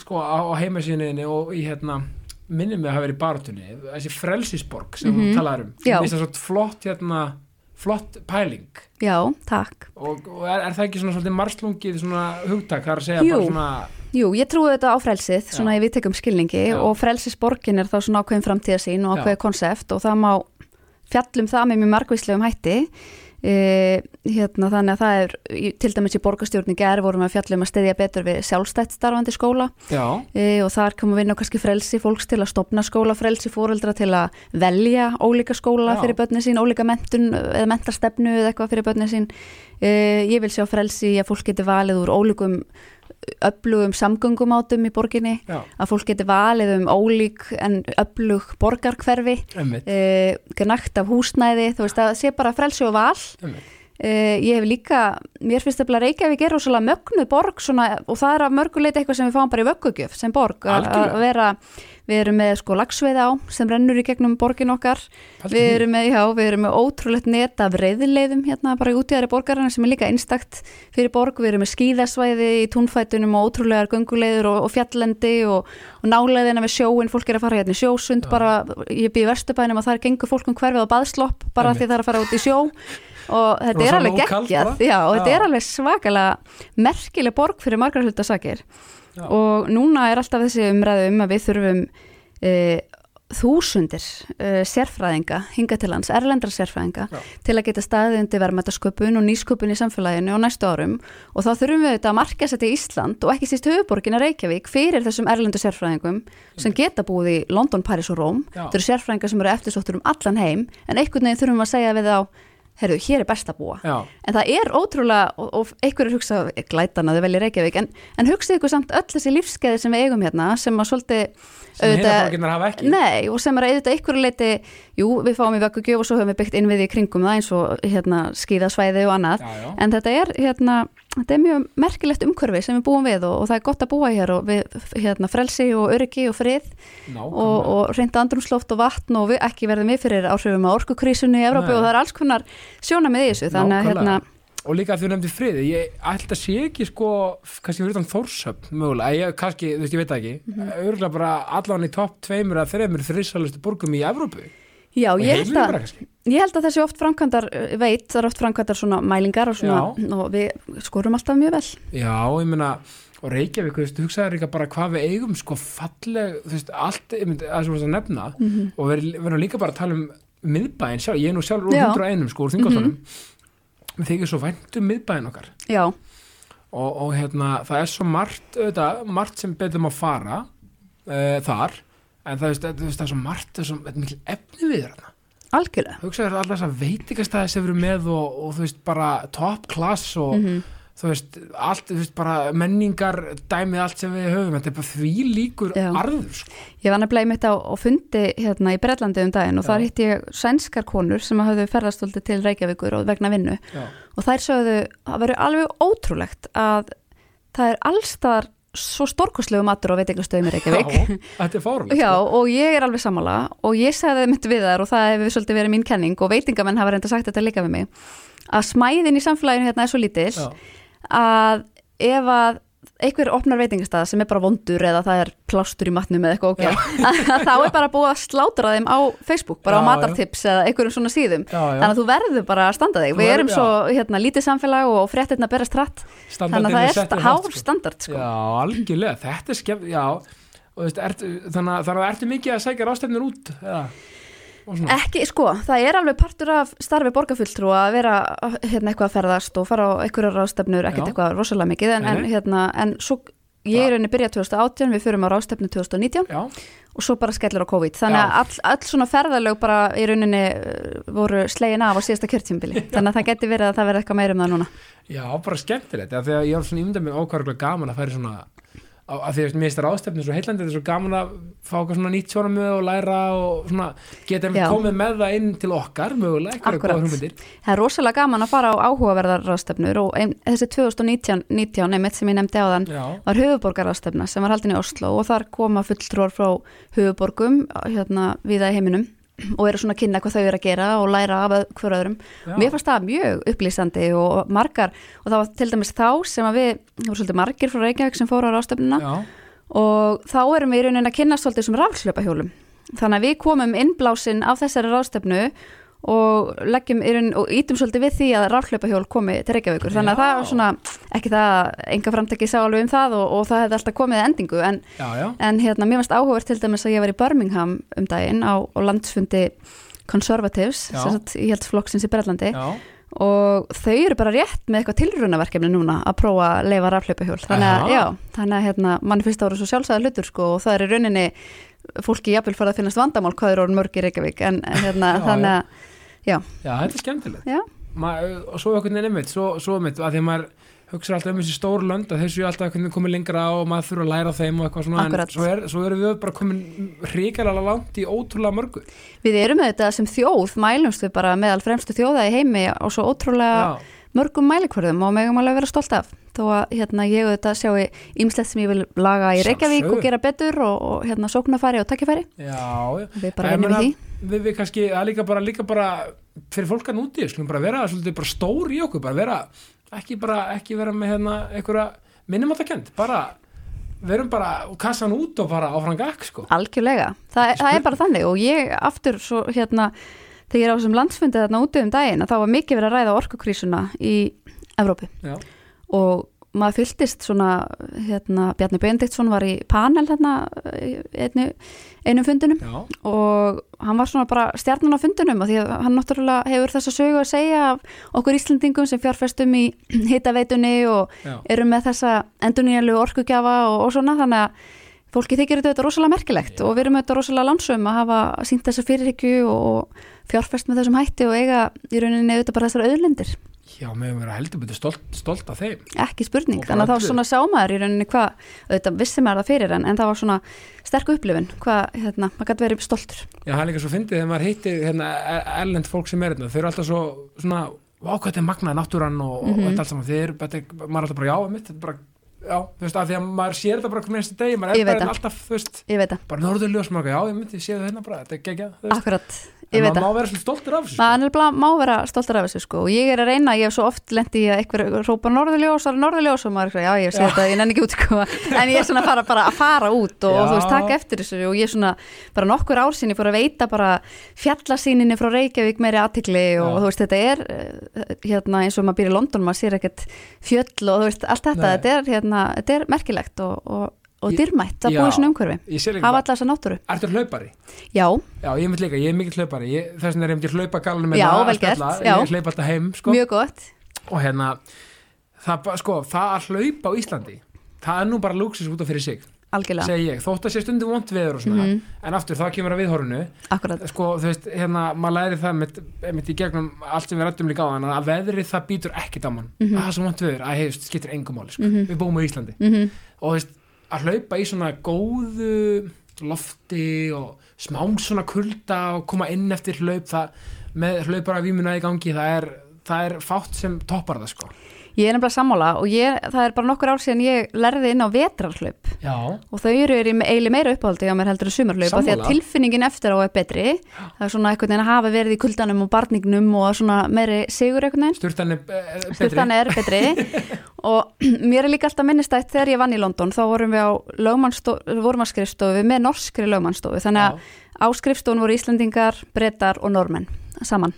Speaker 1: sko, á, á heimasíðinni og í, hérna minnum við að hafa verið í barátunni þessi frelsisborg sem
Speaker 2: Mhm.
Speaker 1: þú talaður um
Speaker 2: Já.
Speaker 1: Mér finnst það svo flott, hérna flott pæling
Speaker 2: Já, takk
Speaker 1: og, og er, er það ekki svona svolítið marslungið svona hugtak, það er að segja
Speaker 2: Jú.
Speaker 1: bara svona
Speaker 2: Jú, ég trúi þetta á frelsið, svona
Speaker 1: Já.
Speaker 2: ég við tekum skilningi
Speaker 1: Já.
Speaker 2: og frelsisborgin er þá svona ákveðin framtíðasín og ákveðin konsept og það má fjallum það með mjög margvíslegum hætti. E, hérna, þannig að það er til dæmis í borgarstjórni gerð vorum við að fjalla um að styðja betur við sjálfstætt starfandi skóla. E, og þar komum við inn á kannski frelsi fólks til að stopna skóla, frelsi fóreldra til að velja ólíka skóla
Speaker 1: Já.
Speaker 2: fyrir börnin sín, ólíka mentun eða mentarstefnu eða eitthvað fyrir börnin sín. E, ég vil sjá frelsi að fólk geti valið úr ólíkum öflugum samgöngumátum í borginni
Speaker 1: já,
Speaker 2: að fólk geti valið um ólík en öflug borgarkverfi e, gnagt af húsnæði þú veist að sé bara frelsi og val. Uh, ég hef líka, mér finnst það Reykjavík er rosalega mögnuð borg svona, og það er að mörguleiti eitthvað sem við fáum bara í vöggugjöf sem borg, að að vera við erum með sko lagsveiði á sem rennur í gegnum borgin okkar.
Speaker 1: Pældu
Speaker 2: við erum með, já, við erum með ótrúlegt net af reyðileiðum hérna bara í útíðari borgarina sem er líka einstakt fyrir borg, við erum með skíðasvæði í túnfætunum og ótrúlegar gönguleiður og, og fjallendi og, og náleiðina við sjóin, fólk er að fara hérna í sjósund
Speaker 1: Já.
Speaker 2: bara, ég býð vesturbænum og þar gengur fólk um hverfið á baðslopp bara því það er að fara út í sjó. Og þetta er alveg geggjað. og þetta er alveg svakalega merkileg borg fyrir margar hlutasakir
Speaker 1: Já.
Speaker 2: og núna er alltaf þessi umræðu um að við þurfum e, þúsundir e, sérfræðinga hinga til lands, erlendra sérfræðinga
Speaker 1: Já.
Speaker 2: til að geta staðið undir verðmættasköpun og nýsköpun í samfélaginu á næstu árum og þá þurfum við þetta að marka sér til Ísland og ekki síst höfuborgina Reykjavík fyrir þessum erlendu sérfræðingum sem geta búið í London, Paris og Róm þau eru sérfræðingar sem eru eftirsóttur um allan heim en einhvern veginn þurfum við að segja við þá herru, hér er best að búa.
Speaker 1: Já,
Speaker 2: en það er ótrúlega, og, og einhverjur hugsa glætan að þau velja Reykjavík, en, en hugsið ykkur samt öll þessi lífskeiði sem við eigum hérna sem að svolítið
Speaker 1: sem heila
Speaker 2: auðvitað-
Speaker 1: borginnar hafa ekki.
Speaker 2: Nei, og sem er að auðvitað ykkur leiti, jú, við fáum í vöggugjöf og svo höfum við byggt innviði í kringum það eins og hérna, skíðasvæði og annað
Speaker 1: Já, já.
Speaker 2: en þetta er, hérna, þetta er mjög merkilegt umhverfi sem við búum við og, og það er gott að búa hér og við, hérna, frelsi og öryggi og frið og,
Speaker 1: Nákvæmlega.
Speaker 2: og reynda andrumsloft og vatn og við ekki verðum við fyrir áhrifum á orkukrísunni í Evrópu
Speaker 1: Nei.
Speaker 2: og það er alls konar sjóna með þessu þannig að hérna,
Speaker 1: Og líka því þú nefndi friði, ég ætla að sé ekki sko, kannski fyrir utan Þórshöfn mögulega, ég, kannski, þú veist, ég veit ekki. Mm
Speaker 2: Mhm.
Speaker 1: örgulega bara allan í topp tveimur að þreimur þrissalustu borgum í Evrópu.
Speaker 2: Já, ég held, að, ég held að þessi oft framkvæmdar uh, veit, það er oft framkvæmdar svona mælingar og, svona, og við skorum alltaf mjög vel.
Speaker 1: Já, ég meina, og Reykjavík, þú veist, hugsaður líka bara hvað við eigum sko falleg, þú veist, allt, ég myndi, að þú að nefna.
Speaker 2: Mhm.
Speaker 1: og við erum líka bara að tala um miðbæinn sjálf, ég er nú sjálfur úr
Speaker 2: Já. Mhm.
Speaker 1: 101 sko, úr þingoltunum við þykir svo vænt um miðbæinn okkar.
Speaker 2: Já,
Speaker 1: og, og hérna, það er svo margt auðvitað, margt sem betum að fara uh, þar en það, veist, veist, það er svo margt, það er svo er mikil efni við þarna.
Speaker 2: Algjörlega.
Speaker 1: Hugsaður alltaf þess að veitingastæði sem erum með og, og þú veist, bara top class og
Speaker 2: Mhm.
Speaker 1: Þú veist, allt, þú veist, bara menningar dæmið allt sem við höfum þetta er bara því líkur
Speaker 2: Já.
Speaker 1: arður sko.
Speaker 2: Ég var nefnilega einmitt á, á fundi hérna í Bretlandi um daginn og
Speaker 1: Já.
Speaker 2: þar hitti ég sænskar konur sem hafðu ferðastóldi til Reykjavíkur og vegna vinnu
Speaker 1: Já.
Speaker 2: og þær sögðu að veru alveg ótrúlegt að það er allstar svo stórkoslegu matur á veitingastöðum í Reykjavík
Speaker 1: Já, þetta er fárulegt
Speaker 2: Já,
Speaker 1: sko.
Speaker 2: og ég er alveg sammála og ég sagði mitt við þar og það hefur svolítið verið mín kenning og veitingamenn hafa reynda sagt þetta líka við mig að smæðin í samfélaginu hérna er svo lítil
Speaker 1: Já.
Speaker 2: Að ef að einhver opnar veitingastað sem er bara vondur eða það er plástur í matnum eða eitthvað okkar þá er bara búið að slátra þeim á Facebook, bara á
Speaker 1: Já,
Speaker 2: matartips eða einhverjum svona síðum.
Speaker 1: Já, já.
Speaker 2: þannig að þú verður bara að standa þig. Við erum svo hérna, lítið samfélag og fréttirna berast hratt. Þannig að það er hár
Speaker 1: sko.
Speaker 2: standard sko.
Speaker 1: Já, algjörlega, þetta er skemmt Já, þannig, að- þannig að ertu mikið að sækja rástefnir út eða,
Speaker 2: Ekki, sko, það er alveg partur af starfi borgarfulltrú að vera hérna, eitthvað að ferðast og fara á einhverjar rástefnur, ekkert eitthvað rosalega mikið en, en, hérna, en svo ég er henni byrjað 2018, við förum á rástefnu 2019
Speaker 1: Já,
Speaker 2: og svo bara skellur á COVID. Þannig að all, all svona ferðalög bara í rauninni uh, voru slegin af á síðasta kjörtímbili þannig að það geti verið að það verði eitthvað meira um það núna.
Speaker 1: Já, bara skemmtilegt. Að ég var svona ímyndað með ákvarðlega gaman að færi svona af því að mér finnst það rástefni svo heillandi, þetta er svo gaman að fá eitthvað svona nýtt sjóna með og læra og svona geta
Speaker 2: Já.
Speaker 1: komið með það inn til okkar mögulega,
Speaker 2: það er rosalega gaman að fara á áhugaverðar rástefnur og ein, þessi 2019 19, einmitt sem ég nefndi á þann
Speaker 1: Já,
Speaker 2: var höfuborgarrástefna sem var haldin í Oslo og þar koma fulltrúar frá höfuborgum hérna viða í heiminum og eru svona að kynna hvað þau eru að gera og læra af öð- hver öðrum.
Speaker 1: já.
Speaker 2: Mér fannst það mjög upplýsandi og margar og það var til dæmis þá sem að við, það voru svolítið margir frá Reykjavík sem fóru á rástefnuna
Speaker 1: já,
Speaker 2: og þá erum við í rauninni að kynna svolítið sem rafslöpahjólum. Þannig að við komum innblásin af þessari rástefnu og leggjum í rauninni og ítum svolítið við því að rafslöpahjól komi til Reykjavíkur. Þannig að
Speaker 1: Já.
Speaker 2: það var svona, ekki það, að enga framtæki sá alveg um það og, og það hefði alltaf komið endingu. En,
Speaker 1: já, já,
Speaker 2: en hérna, mér varst áhugavert til dæmis að ég var í Birmingham um daginn á, á landsfundi Conservatives, sagt, ég held flokksins í Bretlandi.
Speaker 1: Já,
Speaker 2: og þau eru bara rétt með eitthvað tilrunaverkefni núna að prófa að leifa rafhlaupahjól. Þannig að, þannig að hérna, mann það voru svo sjálfsæða hlutur sko og það er í rauninni fólki jafnvel farið að finnast vandamál hvað eru orðin mörg í Reykjavík. En hérna,
Speaker 1: Já,
Speaker 2: þannig að,
Speaker 1: Já, þetta er skemmtilegt.
Speaker 2: Já,
Speaker 1: Ma, og svo einhvern veginn einmitt svo, svo einmitt, að því að maður hugsa alltaf um þessi stóru lönd að þessu alltaf einhvern veginn komið lengra og maður þurfa að læra þeim og eitthvað svona
Speaker 2: Akkurat.
Speaker 1: en svo, er, svo erum við bara komin ríkalega langt í ótrúlega mörgu.
Speaker 2: Við erum þetta sem þjóð mælumst við bara meðal fremstu þjóða í heimi og svo ótrúlega
Speaker 1: Já,
Speaker 2: mörgum mælikvörðum og megum alveg vera stolt af. Þó að hérna, ég auðvitað sjá ímslegt sem ég vil laga í Reykjavík
Speaker 1: Sjálfsögðu.
Speaker 2: og gera betur og, og hérna, sóknarfæri og takkifæri
Speaker 1: já,
Speaker 2: við bara vinnum í því.
Speaker 1: við, kannski, líka bara, líka bara fyrir fólk að núti, skulum bara vera svolítið bara stór í okkur, bara vera ekki bara, ekki vera með hérna einhverja minnumáttakend, bara verum bara og kassa hann út og bara áfram gakk sko.
Speaker 2: algjörlega, Þa, það er bara þannig og ég aftur svo hérna þegar ég er á þessum landsfundi þarna úti um daginn að þá var mikið verið að ræða orkukrísuna í Evrópu.
Speaker 1: Já,
Speaker 2: og maður fylgdist svona hérna Bjarni Benediktsson var í panel hérna einu, einum fundinum.
Speaker 1: Já,
Speaker 2: og hann var svona bara stjarnan á fundunum og því að hann náttúrulega hefur þessa sögu að segja af okkur Íslandingum sem fjárfestum í hitaveitunni og
Speaker 1: já,
Speaker 2: eru með þessa endurnýjanlu orkugjafa og, og svona. Þannig að fólki þykir þetta rosalega merkilegt
Speaker 1: Já.
Speaker 2: og við erum þetta rosalega lansum að hafa sínt þessa fyrirhyggju og fjárfest með þessum hætti og eiga í rauninni auðvitað bara þessar auðlindir.
Speaker 1: Já, meðum vera heldur betur stolt, stolt af þeim.
Speaker 2: Ekki spurning,
Speaker 1: Og
Speaker 2: þannig að
Speaker 1: bara
Speaker 2: þá svona sá maður í rauninni hvað, auðvitað vissi maður það fyrir en, en það var svona sterk upplifun hvað, hérna, maður gæti verið stoltur.
Speaker 1: Já, það er líka svo fyndið þegar maður heitir hérna, ellend fólk sem er hérna, þau eru alltaf svo svona, ákvæmt er magnaði náttúran og,
Speaker 2: Mhm.
Speaker 1: og þetta allt saman, þeir maður er alltaf bara, já, mitt, þetta er bara, já, þú veist, að því að maður sér þetta bara hvernig næstu degi, maður er bara alltaf, þú veist, bara norðurljós, maður, já, ég myndi, séu það hérna bara, þetta er geggjað, þú veist,
Speaker 2: akkurat
Speaker 1: en
Speaker 2: ég
Speaker 1: maður má vera stoltur af þessu, sko.
Speaker 2: maður má vera stoltur af þessu sko og ég er að reyna, ég hef svo oft lendi í að einhver rópa norðurljós, það er norðurljós og maður er já ég sé
Speaker 1: Já.
Speaker 2: þetta, ég nenni ekki út sko en ég er svona að fara bara að fara út og,
Speaker 1: Já.
Speaker 2: þú veist, taka eftir þessu og ég er svona bara nokkur ár sinni fór að veita bara fjallasýninni frá Reykjavík meiri aðtikli og
Speaker 1: Já.
Speaker 2: þú veist, þetta er eh, hérna eins og maður býr í London, maður sér ekkert fjöll og þú veist, allt þetta, þetta er hérna, þetta er merkilegt og, og, dyrmætt að búa í svona umhverfi. Hafa alla þessa náttúru,
Speaker 1: ertu hlaupari?
Speaker 2: já,
Speaker 1: Já, ég mynd líka, ég er mikill hlaupari, ég, þess vegna er ég myndi hlaupa galinu
Speaker 2: Já,
Speaker 1: með
Speaker 2: vel gert,
Speaker 1: ég hlaupa alltaf heim, sko,
Speaker 2: mjög gott.
Speaker 1: Og hérna, það, sko, það að hlaupa á Íslandi, það er nú bara lúksus út af fyrir sig.
Speaker 2: algjörlega,
Speaker 1: segi ég, þótt að sé stundum vond veður og svona,
Speaker 2: Mhm.
Speaker 1: en aftur þá kemur að viðhorunu
Speaker 2: akkurat.
Speaker 1: Sko, þú veist, hérna, maður læri það mitt, mitt í gegnum allt sem við rættum líka á þann að veðrið það býtur ekkert á mann.
Speaker 2: Mhm.
Speaker 1: að það er svo vond veður, að hefst, skiptir engum máli sko.
Speaker 2: Mhm.
Speaker 1: við búum á Íslandi.
Speaker 2: Mm
Speaker 1: og þú veist, að hlaupa í svona góðu lofti og smám svona kulda og koma inn eftir hlaup. Það, með hlaupara vímuna í gangi það er, það er fátt sem toppar það sko.
Speaker 2: Ég er nefnilega sammála og ég, það er bara nokkur ár síðan ég lærði inn á vetrarhlaup.
Speaker 1: Já,
Speaker 2: og þau eru eiginlega meira uppáhaldi á mér heldur en sumarhlaup af því að tilfinningin eftir á er betri. Það er svona einhvern veginn að hafa verið í kuldanum og barningnum og svona meiri sigur veginn.
Speaker 1: Sturtan er eh, betri.
Speaker 2: Sturtan er betri og mér er líka alltaf minnistætt þegar ég vann í London þá vorum við á lögmannstofu, vorum að skrifstofu með norskri lögmannstofu þannig að á skrifstofun voru Íslandingar, Bretar og Normenn saman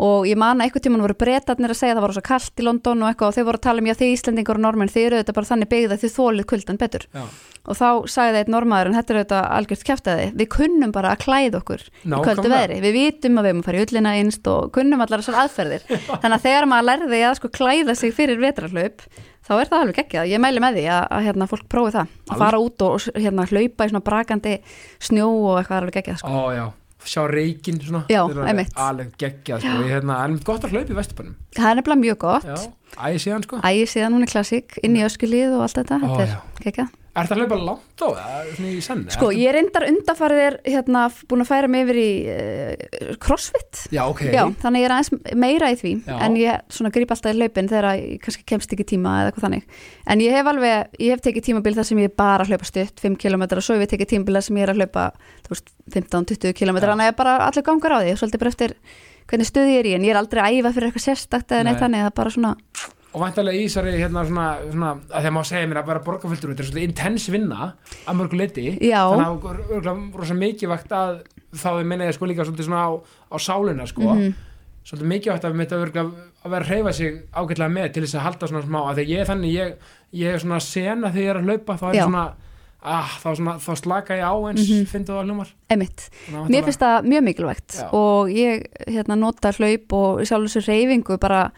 Speaker 2: og ég man að einhvern tímann voru Bretarnir að segja að það var svo kallt í London og eitthvað og þau voru að tala um já þið Íslandingar og Normenn þið eru þetta bara þannig byggð að þið þólið kuldan betur.
Speaker 1: Já,
Speaker 2: og þá sagði eitt normaður en þetta er þetta algjört kæftæði við kunnum bara að klæða okkur í
Speaker 1: Nákvæmlega.
Speaker 2: kvöldu veðri. Við vitum að við erum að fara í ullina einst og kunnum allar þessar aðferðir. Þannig að þegar maður lærði að sko klæða sig fyrir vetrarhlaup þá er það alveg geggjað, ég mæli með því að, að hérna, fólk prófi það, að fara út og hérna, hlaupa í svona brakandi snjó og eitthvað alveg geggjað sko.
Speaker 1: Ó, já, sjá reikinn svona.
Speaker 2: Já, einmitt.
Speaker 1: alveg geggjað sko. Ég, hérna, en gott að hlaupa í Vesturbænum.
Speaker 2: Það er nefnilega mjög gott.
Speaker 1: Já, æði síðan sko.
Speaker 2: Ægi síðan hún er klassík, inn í öskulíð og allt þetta,
Speaker 1: Ó,
Speaker 2: þetta er geggjað
Speaker 1: Er þetta að hlaupa langt á það?
Speaker 2: Sko, ég reyndar undarfarið er hérna, búin að færa mig yfir í uh, crossfit
Speaker 1: Já, ok
Speaker 2: Já, þannig ég er aðeins meira í því
Speaker 1: Já.
Speaker 2: en ég gríp alltaf í hlaupin þegar ég kannski kemst ekki tíma eða eitthvað þannig en ég hef alveg, ég hef tekið tímabil þar sem ég er bara að hlaupa stutt, 5 km og svo hef ég tekið tímabil þar sem ég er að hlaupa þú veist, 15-20 km, þannig að ég er bara allir gangar á því, svolítið bara eftir hvernig stuði ég er í en ég er aldrei að æfa fyrir eitthvað sérstakt eða neitt
Speaker 1: Nei.
Speaker 2: þannig, er bara svona
Speaker 1: Og væntalega í þessari hérna svona, svona að þegar má segja mér að vera borgarfylgdur þetta er svona intens vinna að mörgu leiti
Speaker 2: Já.
Speaker 1: þannig að það er rosa mikilvægt að þá er minna ég sko líka svona á, á sálina sko
Speaker 2: Mhm.
Speaker 1: svolítið mikilvægt að við mitt að, vera að hreyfa sig ágætlega með til þess að halda svona smá að því ég er þannig, ég, ég er svona sena þegar ég er að hlaupa þá er
Speaker 2: Já.
Speaker 1: svona ah, þá, svona, þá slaka ég á eins mm. -hmm.
Speaker 2: einmitt
Speaker 1: Þannig að
Speaker 2: Mér
Speaker 1: væntanlega-
Speaker 2: finnst það mjög mikilvægt
Speaker 1: Já.
Speaker 2: og ég hérna, nota hlaup og sjálf þessu reyfingu bara,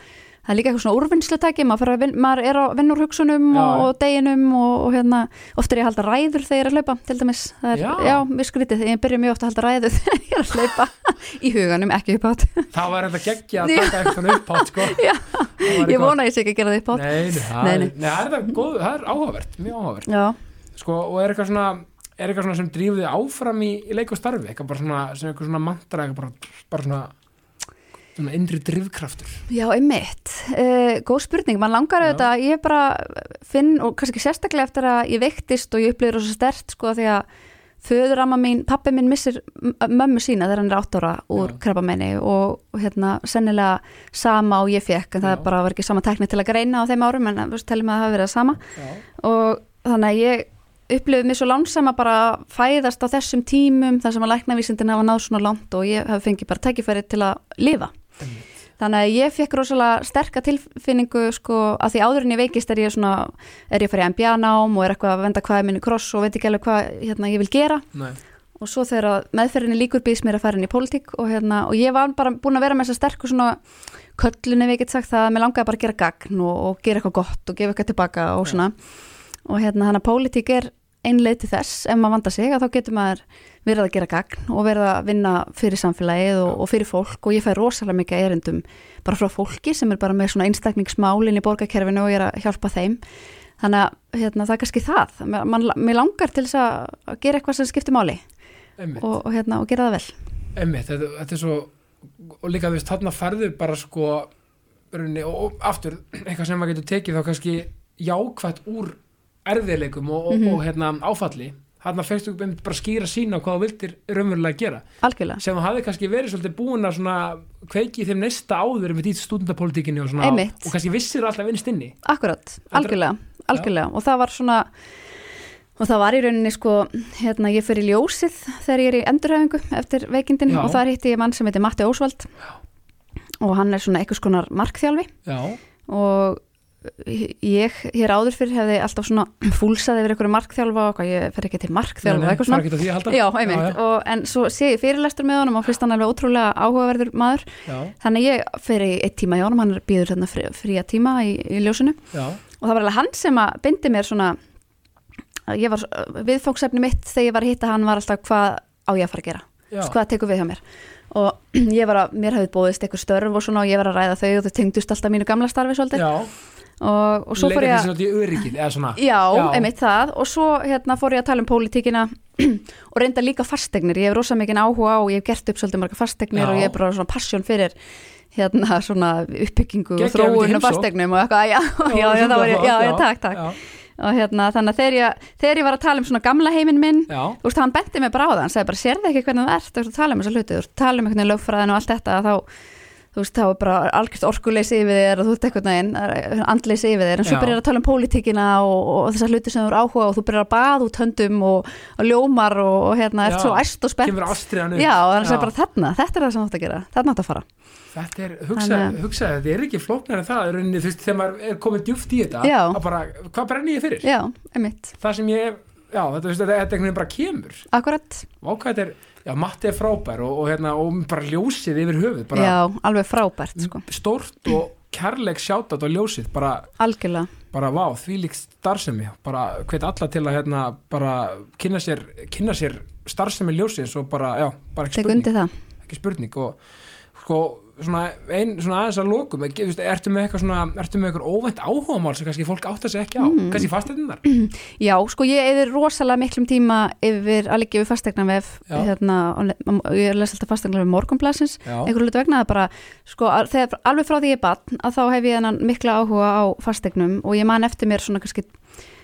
Speaker 2: það er líka eitthvað svona úrvinnslutæki, maður, maður er á vinnur hugsunum
Speaker 1: Já.
Speaker 2: og, og deginum og, og hérna, oft er ég að halda ræður þegar ég er að hlaupa, til dæmis, það er,
Speaker 1: Já.
Speaker 2: já, mér skrítið, ég byrja mjög oft að halda ræður þegar ég er að hlaupa í huganum, ekki upp átt,
Speaker 1: það var þetta geggja að taka eitthvað upp átt sko.
Speaker 2: Já. Ég vona ég sé ekki að gera það upp átt.
Speaker 1: Nei, nei, það er- góð, það er áhugavert, mjög áhugavert sko, og er eitthvað svona er eitthvað svona sem drífur þig áfram í, í leik og starfi, eitthvað bara svona sem eitthvað svona innri drifkraftur
Speaker 2: já, einmitt, uh, góð spurning, mann langar auðvitað, ég bara finn, og kannski sérstaklega eftir að ég veiktist og ég upplýður svo stert, sko, því að föðuramma mín, pappi minn missir mömmu sína þegar hann er átt ára úr
Speaker 1: Já.
Speaker 2: krabbameini og, og hérna sennilega sama og ég fekk en það
Speaker 1: Já.
Speaker 2: bara var ekki sama tekni til að greina á þeim árum en þú veist, telum að það hafi verið það sama
Speaker 1: já,
Speaker 2: og þannig að ég upplifið mér svo lánsama bara að fæðast á þessum tímum þar sem að læknavísindin hafa náð svona langt og ég hafi fengið bara tækifæri til að lifa. Þannig að ég fekk rosalega sterka tilfinningu sko að því áður en ég veikist er ég svona, er ég að fara í MBA nám og er eitthvað að venda hvað er minni kross og veit ekki alveg hvað hérna, ég vil gera.
Speaker 1: Nei,
Speaker 2: og svo þegar að meðferðinni líkur býðs mér að fara inn í pólitík og, hérna, og ég var bara búin að vera með þessa sterku svona köllunni við get sagt að mér langaði bara að gera gagn og, og gera eitthvað gott og gefa eitthvað tilbaka og svona. Og hérna þannig að pólitík er einleið til þess ef maður vanda sig að þá getur maður verið að gera gagn og verið að vinna fyrir samfélagið og, og fyrir fólk og ég fæ rosalega mikið erindum bara frá fólki sem er bara með svona einstakningsmálin í borgarkerfinu og ég er að hjálpa þeim. Þannig að hérna, það er kannski það. Mér, langar til þess að gera eitthvað sem skiptir máli og, og, hérna, og gera það vel.
Speaker 1: Einmitt þetta, þetta er svo og líka þú veist, þarna færðu bara sko rauninni, og, og aftur, eitthvað sem maður getur tekið þá kannski jákvætt úr erfiðleikum og, og,
Speaker 2: Mhm.
Speaker 1: og hérna áfalli þarna fegstu einmitt bara skýra sína hvað þú vildir raunverulega gera.
Speaker 2: Algjörlega,
Speaker 1: sem þú hafði kannski verið svolítið búin að svona kveiki þeim næsta áður með því stúdendapolítikinni og og kannski vissir alltaf innst inni.
Speaker 2: Akkurat, algjörlega algjörlega. Og það var svona og það var í rauninni sko hérna ég fyrir ljósið þegar ég er í endurhæfingu eftir veikindin
Speaker 1: Já.
Speaker 2: og þar hitti ég mann sem heitir Matti Ósvald. Og hann er svona einhvers konar markþjálfi.
Speaker 1: Já,
Speaker 2: og ég hér áður fyrir hefði alltaf svona fúlsað yfir einhverju markþjálfa og ég fer ekki til markþjálfa eitthvað svona. Já, einmitt,
Speaker 1: já,
Speaker 2: Og, en svo sé ég fyrirlestur með honum og fyrst hann alveg ótrúlega áhugaverður maður.
Speaker 1: Já,
Speaker 2: þannig ég fer í eitt tíma hjá honum hann er býður hérna frí, fría tíma í, í ljósinu.
Speaker 1: Já,
Speaker 2: og það var alveg hann sem að bindi mér svona ég var viðfóksefni mitt þegar ég var að hitta hann var alltaf hvað á ég að fara að gera.
Speaker 1: Já,
Speaker 2: hvað tekur við hjá mér? Og ég var að, mér hafði bóðist eitthvað störf og svona og ég var að ræða þau og þau tengdust alltaf mínu gamla starfi svolítið.
Speaker 1: Já
Speaker 2: og, og svo fór ég að
Speaker 1: svona.
Speaker 2: Já,
Speaker 1: Já.
Speaker 2: einmitt það. Og svo hérna fór ég að tala um pólitíkina og reynda líka fastegnir, ég hef rosa mikið áhuga á og ég hef gert upp svolítið marga fastegnir
Speaker 1: Já.
Speaker 2: og ég hef bara svona passion fyrir hérna svona uppbyggingu og þróun og fastegnum og eitthvað, já, já, já, það var ég, já, já, takk, takk. Og hérna þannig að þegar ég, þegar ég var að tala um svona gamla heiminn minn
Speaker 1: já,
Speaker 2: þú veist, hann benti mig bara á það, hann sagði bara, sérðu ekki hvernig það ert, þú ert að tala um þessa hluti, þú ert að tala um einhvern veginn lögfræðin og allt þetta, þá, þú veist, þá er bara algjörst orkuleysi yfir þér og þú ert eitthvað neginn, andleysi yfir þér, en svo
Speaker 1: Já.
Speaker 2: byrjar að tala um pólitíkina og, og þessar hluti sem þú eru áhuga og þú byrjar að baða út höndum og, og ljómar og, og hérna, ert
Speaker 1: Já.
Speaker 2: svo æst og spennt.
Speaker 1: kemur ástriðan upp
Speaker 2: Já, og
Speaker 1: Já.
Speaker 2: sagði bara þarna, þetta er það sem þú ert að gera, þarna átt að fara.
Speaker 1: Þetta er, hugsa,
Speaker 2: Þannig
Speaker 1: hugsa þetta er ekki flóknar en það, rauninni, þú veist, þegar maður er komið djúft í þetta,
Speaker 2: Já.
Speaker 1: að bara, hvað brenni ég fyrir?
Speaker 2: Já,
Speaker 1: já, þetta, þetta, þetta já, Matti er frábær og, og hérna, og bara ljósið yfir höfuð, bara
Speaker 2: já, alveg frábært, sko,
Speaker 1: stórt og kærleik sjátat og ljósið, bara,
Speaker 2: algjörlega,
Speaker 1: bara, vá, því líkt starfsemi, bara, hvet alla til að, hérna, bara, kynna sér, kynna sér starfsemi ljósið, og bara, já, bara ekki
Speaker 2: tek
Speaker 1: spurning. ekki spurning og sko svona, ein, svona aðeins að veist, ertu með eitthvað svona ertu með eitthvað óvænt áhugamál sem kannski fólk átt að segja ekki á
Speaker 2: Mm.
Speaker 1: kannski fasteininnar
Speaker 2: Já, sko ég eður rosalega miklum tíma yfir að liggja við fastegnavef
Speaker 1: Já.
Speaker 2: hérna, ég les alltaf fastegnavef morgunblassins,
Speaker 1: já,
Speaker 2: einhverju hlutu vegna það bara, sko, að- þegar, alveg frá því ég er barn að þá hef ég mikla áhuga á fastegnum og ég man eftir mér svona kannski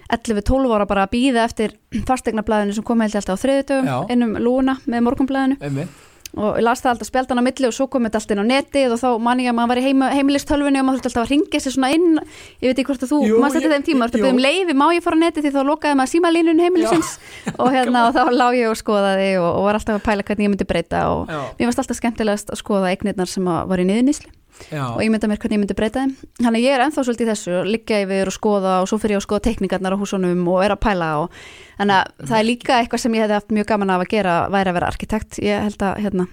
Speaker 2: 11-12 ára bara að býða eftir fastegnablaðinu sem kom ég alltaf á þriðutöfum innum lúna með morgunblaðinu.
Speaker 1: Einmitt
Speaker 2: og ég las það alltaf spjaldan á milli og svo kom þetta alltaf inn á netið og þá man ég að maður var í heima, heimilistölfunni og maður þurfti alltaf að ringja sér svona inn. Ég veit ekki hvort að þú,
Speaker 1: Jú,
Speaker 2: maður stætti
Speaker 1: ég-
Speaker 2: þeim tíma þú ert að
Speaker 1: jú.
Speaker 2: byggja um leiði, má ég fara á netið? Því þá lokaði maður símalínun heimilisins og hérna og þá lá ég og skoðaði og, og var alltaf að pæla hvernig ég myndi breyta og
Speaker 1: já,
Speaker 2: mér varst alltaf skemmtilegast að skoða eignirnar sem var í niðurníslu
Speaker 1: Já,
Speaker 2: og ég mynda mér hvernig ég myndi breyta þeim. Þannig að ég er ennþá svolítið í þessu liggja yfir og skoða og svo fyrir ég að skoða teknikarnar á húsunum og er að pæla og þannig að það er líka eitthvað sem ég hefði haft mjög gaman af að gera væri að vera arkitekt. Ég held að hérna,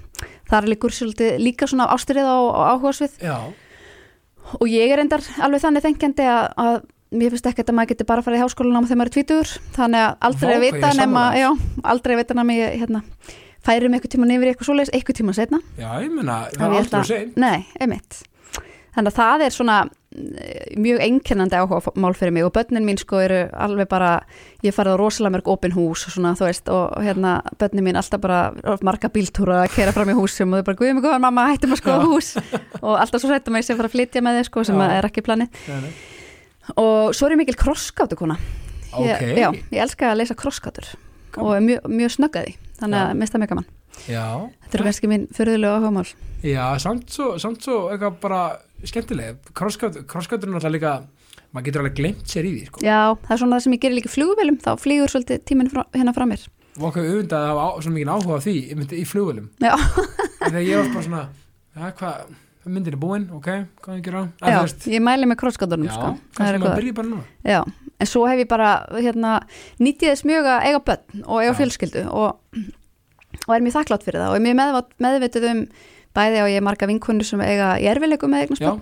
Speaker 2: það er líkur svolítið líka svona ástyrið og, og áhugasvið.
Speaker 1: Já,
Speaker 2: og ég er endar alveg þannig þengjandi að, að mér finnst ekki að maður geti bara farið í háskólan á þegar maður er tvítugur. Þannig að aldrei
Speaker 1: Vá,
Speaker 2: að vita nema, já, aldrei að vita nema ég hérna, færi mig eitthvað tíma í eitthvað svoleiðis eitthvað tíma setna
Speaker 1: já, ég meina, það er
Speaker 2: ætla-
Speaker 1: segja
Speaker 2: Nei, einmitt. Þannig að það er svona eh, mjög einkennandi áhuga mál fyrir mig og börnin mín sko eru alveg bara ég farið á rosalega mörg opin hús og svona þú veist og og hérna börnin mín alltaf bara marga bíltúra að kera fram í húsum og þau bara guðum mig góðan mamma hættum að skoða hús. Og alltaf svo sættum að ég sé að fara að flytja með þau sko sem er ekki planið.
Speaker 1: Nei,
Speaker 2: og svo er ég mikil krosskátu kona
Speaker 1: Ok,
Speaker 2: ég, Já, ég elska að lesa krosskátur og er mjög, mjög snöggaði þannig
Speaker 1: Já.
Speaker 2: að mista mjög gaman.
Speaker 1: Já,
Speaker 2: Þetta eru kannski mín fyrirlegu áhugamál.
Speaker 1: Já, samt svo, samt svo eitthvað bara skemmtileg. Krosskátur er náttúrulega líka maður getur alveg glemt sér í því sko.
Speaker 2: Já, það er svona það sem ég gerir líka í flugvélum. Þá flýgur svolítið tíminn frá, hérna frá mér.
Speaker 1: Og okkur auðvitað að hafa svona mikið áhuga á því myndi í flugvölum
Speaker 2: Já,
Speaker 1: þegar ég var bara svona ja, hvað, myndin er búin, ok, hvað er að gera?
Speaker 2: Já
Speaker 1: veist,
Speaker 2: ég mæli með krosskátunum
Speaker 1: já,
Speaker 2: sko.
Speaker 1: Kannski maður byrja bara núna.
Speaker 2: Já, en svo hef ég bara hérna, nýtið þess mjög að eiga börn og eiga fjölskyldu og, og er mjög þakklátt fyrir það og er mjög meðvit, meðvitið um bæði og ég er marga vinkunni sem eiga í erfileikum með eignast
Speaker 1: já,
Speaker 2: börn.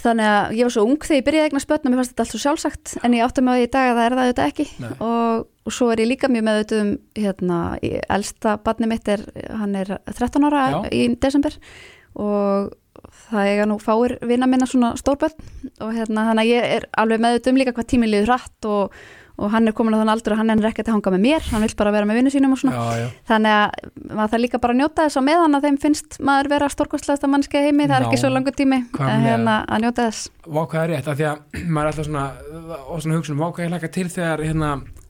Speaker 2: Þannig að ég var svo ung þegar ég byrjaði að eignast börn og mér fannst þetta allt svo sjálfsagt en ég átti með því í dag að það er það auðvitað ekki. Og, og svo er ég líka mjög meðvitið um hérna, elsta barni mitt er, hann er 13 ára
Speaker 1: Já.
Speaker 2: í desember og það eiga nú fáir vina minna svona stórbörn og hérna þannig að ég er alveg meðvitið um líka hvað tíminn liður hratt og, og hann er komin á þann aldur og hann er ekkert að hanga með mér, hann vil bara vera með vinnu sínum og svona.
Speaker 1: Já, já,
Speaker 2: þannig að maður það líka bara að njóta þess á meðan að þeim finnst maður vera stórkostlegasta mannskei heimi, það er ekki
Speaker 1: Ná,
Speaker 2: svo langur tími að, hérna, að njóta þess.
Speaker 1: Vá hvað er rétt, af því að maður er alltaf svona og svona hugsun, vá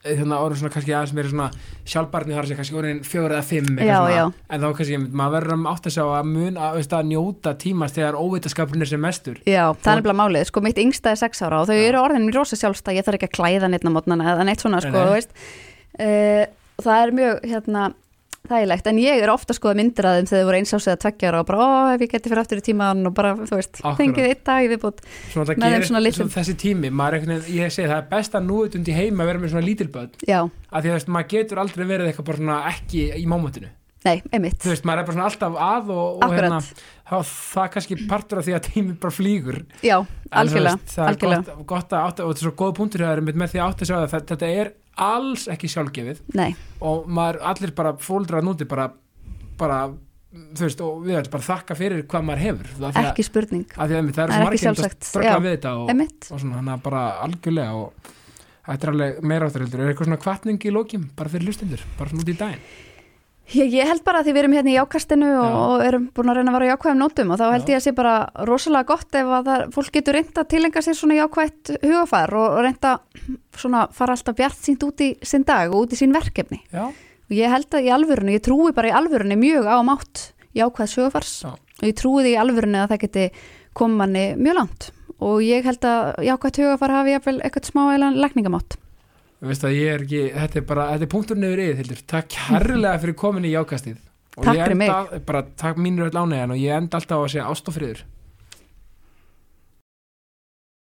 Speaker 1: þegar hérna hérna orðin svona kannski aðeins meiri svona sjálfbarni þar að segja kannski orðin fjögur eða fimm
Speaker 2: Já, já.
Speaker 1: en þá kannski maður verður að átta sig á að mun að, veist, að njóta tímast þegar óvitaskapurinn er sem mestur
Speaker 2: Já, það
Speaker 1: Fór-
Speaker 2: er nefnilega málið, sko mitt yngsta er sex ára og þau
Speaker 1: Já.
Speaker 2: eru orðin rosa sjálfstæð, ég þarf ekki að klæða neitt á mótnana eða neitt svona,
Speaker 1: Nei,
Speaker 2: sko,
Speaker 1: nei.
Speaker 2: þú veist uh, það er mjög, hérna þægilegt, en ég er ofta skoða myndir að þeim þegar þau voru eins ás eða tveggjar og bara, ó, ef ég geti fyrir aftur í tíman og bara, þú veist, fengið eitt dag viðbútt Með þeim
Speaker 1: gerir
Speaker 2: svona litlum.
Speaker 1: þessi tími maður er ég segi það er best að núið undir heima að vera með svona lítilböld
Speaker 2: Já,
Speaker 1: af því að maður getur aldrei verið eitthvað bara svona ekki í mómentinu
Speaker 2: nei, einmitt.
Speaker 1: Þú veist, maður er bara svona alltaf að og, og hérna, þá, það er kannski partur af því að tími bara flýgur.
Speaker 2: Já,
Speaker 1: En
Speaker 2: algjörlega,
Speaker 1: veist, það er
Speaker 2: algjörlega.
Speaker 1: gott, gott að átta og þetta er svo góð punktur hjá þér einmitt með því að átta sig á það þetta er alls ekki sjálfgefið.
Speaker 2: Nei,
Speaker 1: og maður allir bara fóldrar núti bara, bara þú veist og við erum bara þakka fyrir hvað maður hefur. Það,
Speaker 2: ekki spurning.
Speaker 1: að einmitt, það
Speaker 2: Það er
Speaker 1: svo
Speaker 2: ekki
Speaker 1: margir að ströggla við þetta og, og svona hann bara algjörlega og þetta er alveg meira áttur heldur. Er eitthvað svona kvartning í lókjum bara fyrir hlustundur, bara svona út í daginn
Speaker 2: ég, ég held bara að því við erum hérna í jákastinu og,
Speaker 1: Já.
Speaker 2: og erum búin að reyna að vera jákvæðum nótum og þá held
Speaker 1: Já.
Speaker 2: ég að sé bara rosalega gott ef að það, fólk getur reynda að tilenga sér svona jákvætt hugafar og, reynda svona fara alltaf bjart sínt út í sinn dag og út í sín verkefni.
Speaker 1: Já,
Speaker 2: og ég held að í alvörunni, ég trúi bara í alvörunni mjög á mátt jákvæðs hugafars og ég trúi því í alvörunni að það geti koma manni mjög langt. Og ég held að jákvætt hugafar hafi eitthvað smá eða lækningamátt
Speaker 1: er ekki, þetta er bara, þetta er punktur nefur yfir, Hildur. Takk kærlega fyrir komin í jákastið. Og
Speaker 2: Takk
Speaker 1: ég enda, Bara takk mínur öll ánægjan og ég enda alltaf á að segja ást og friður.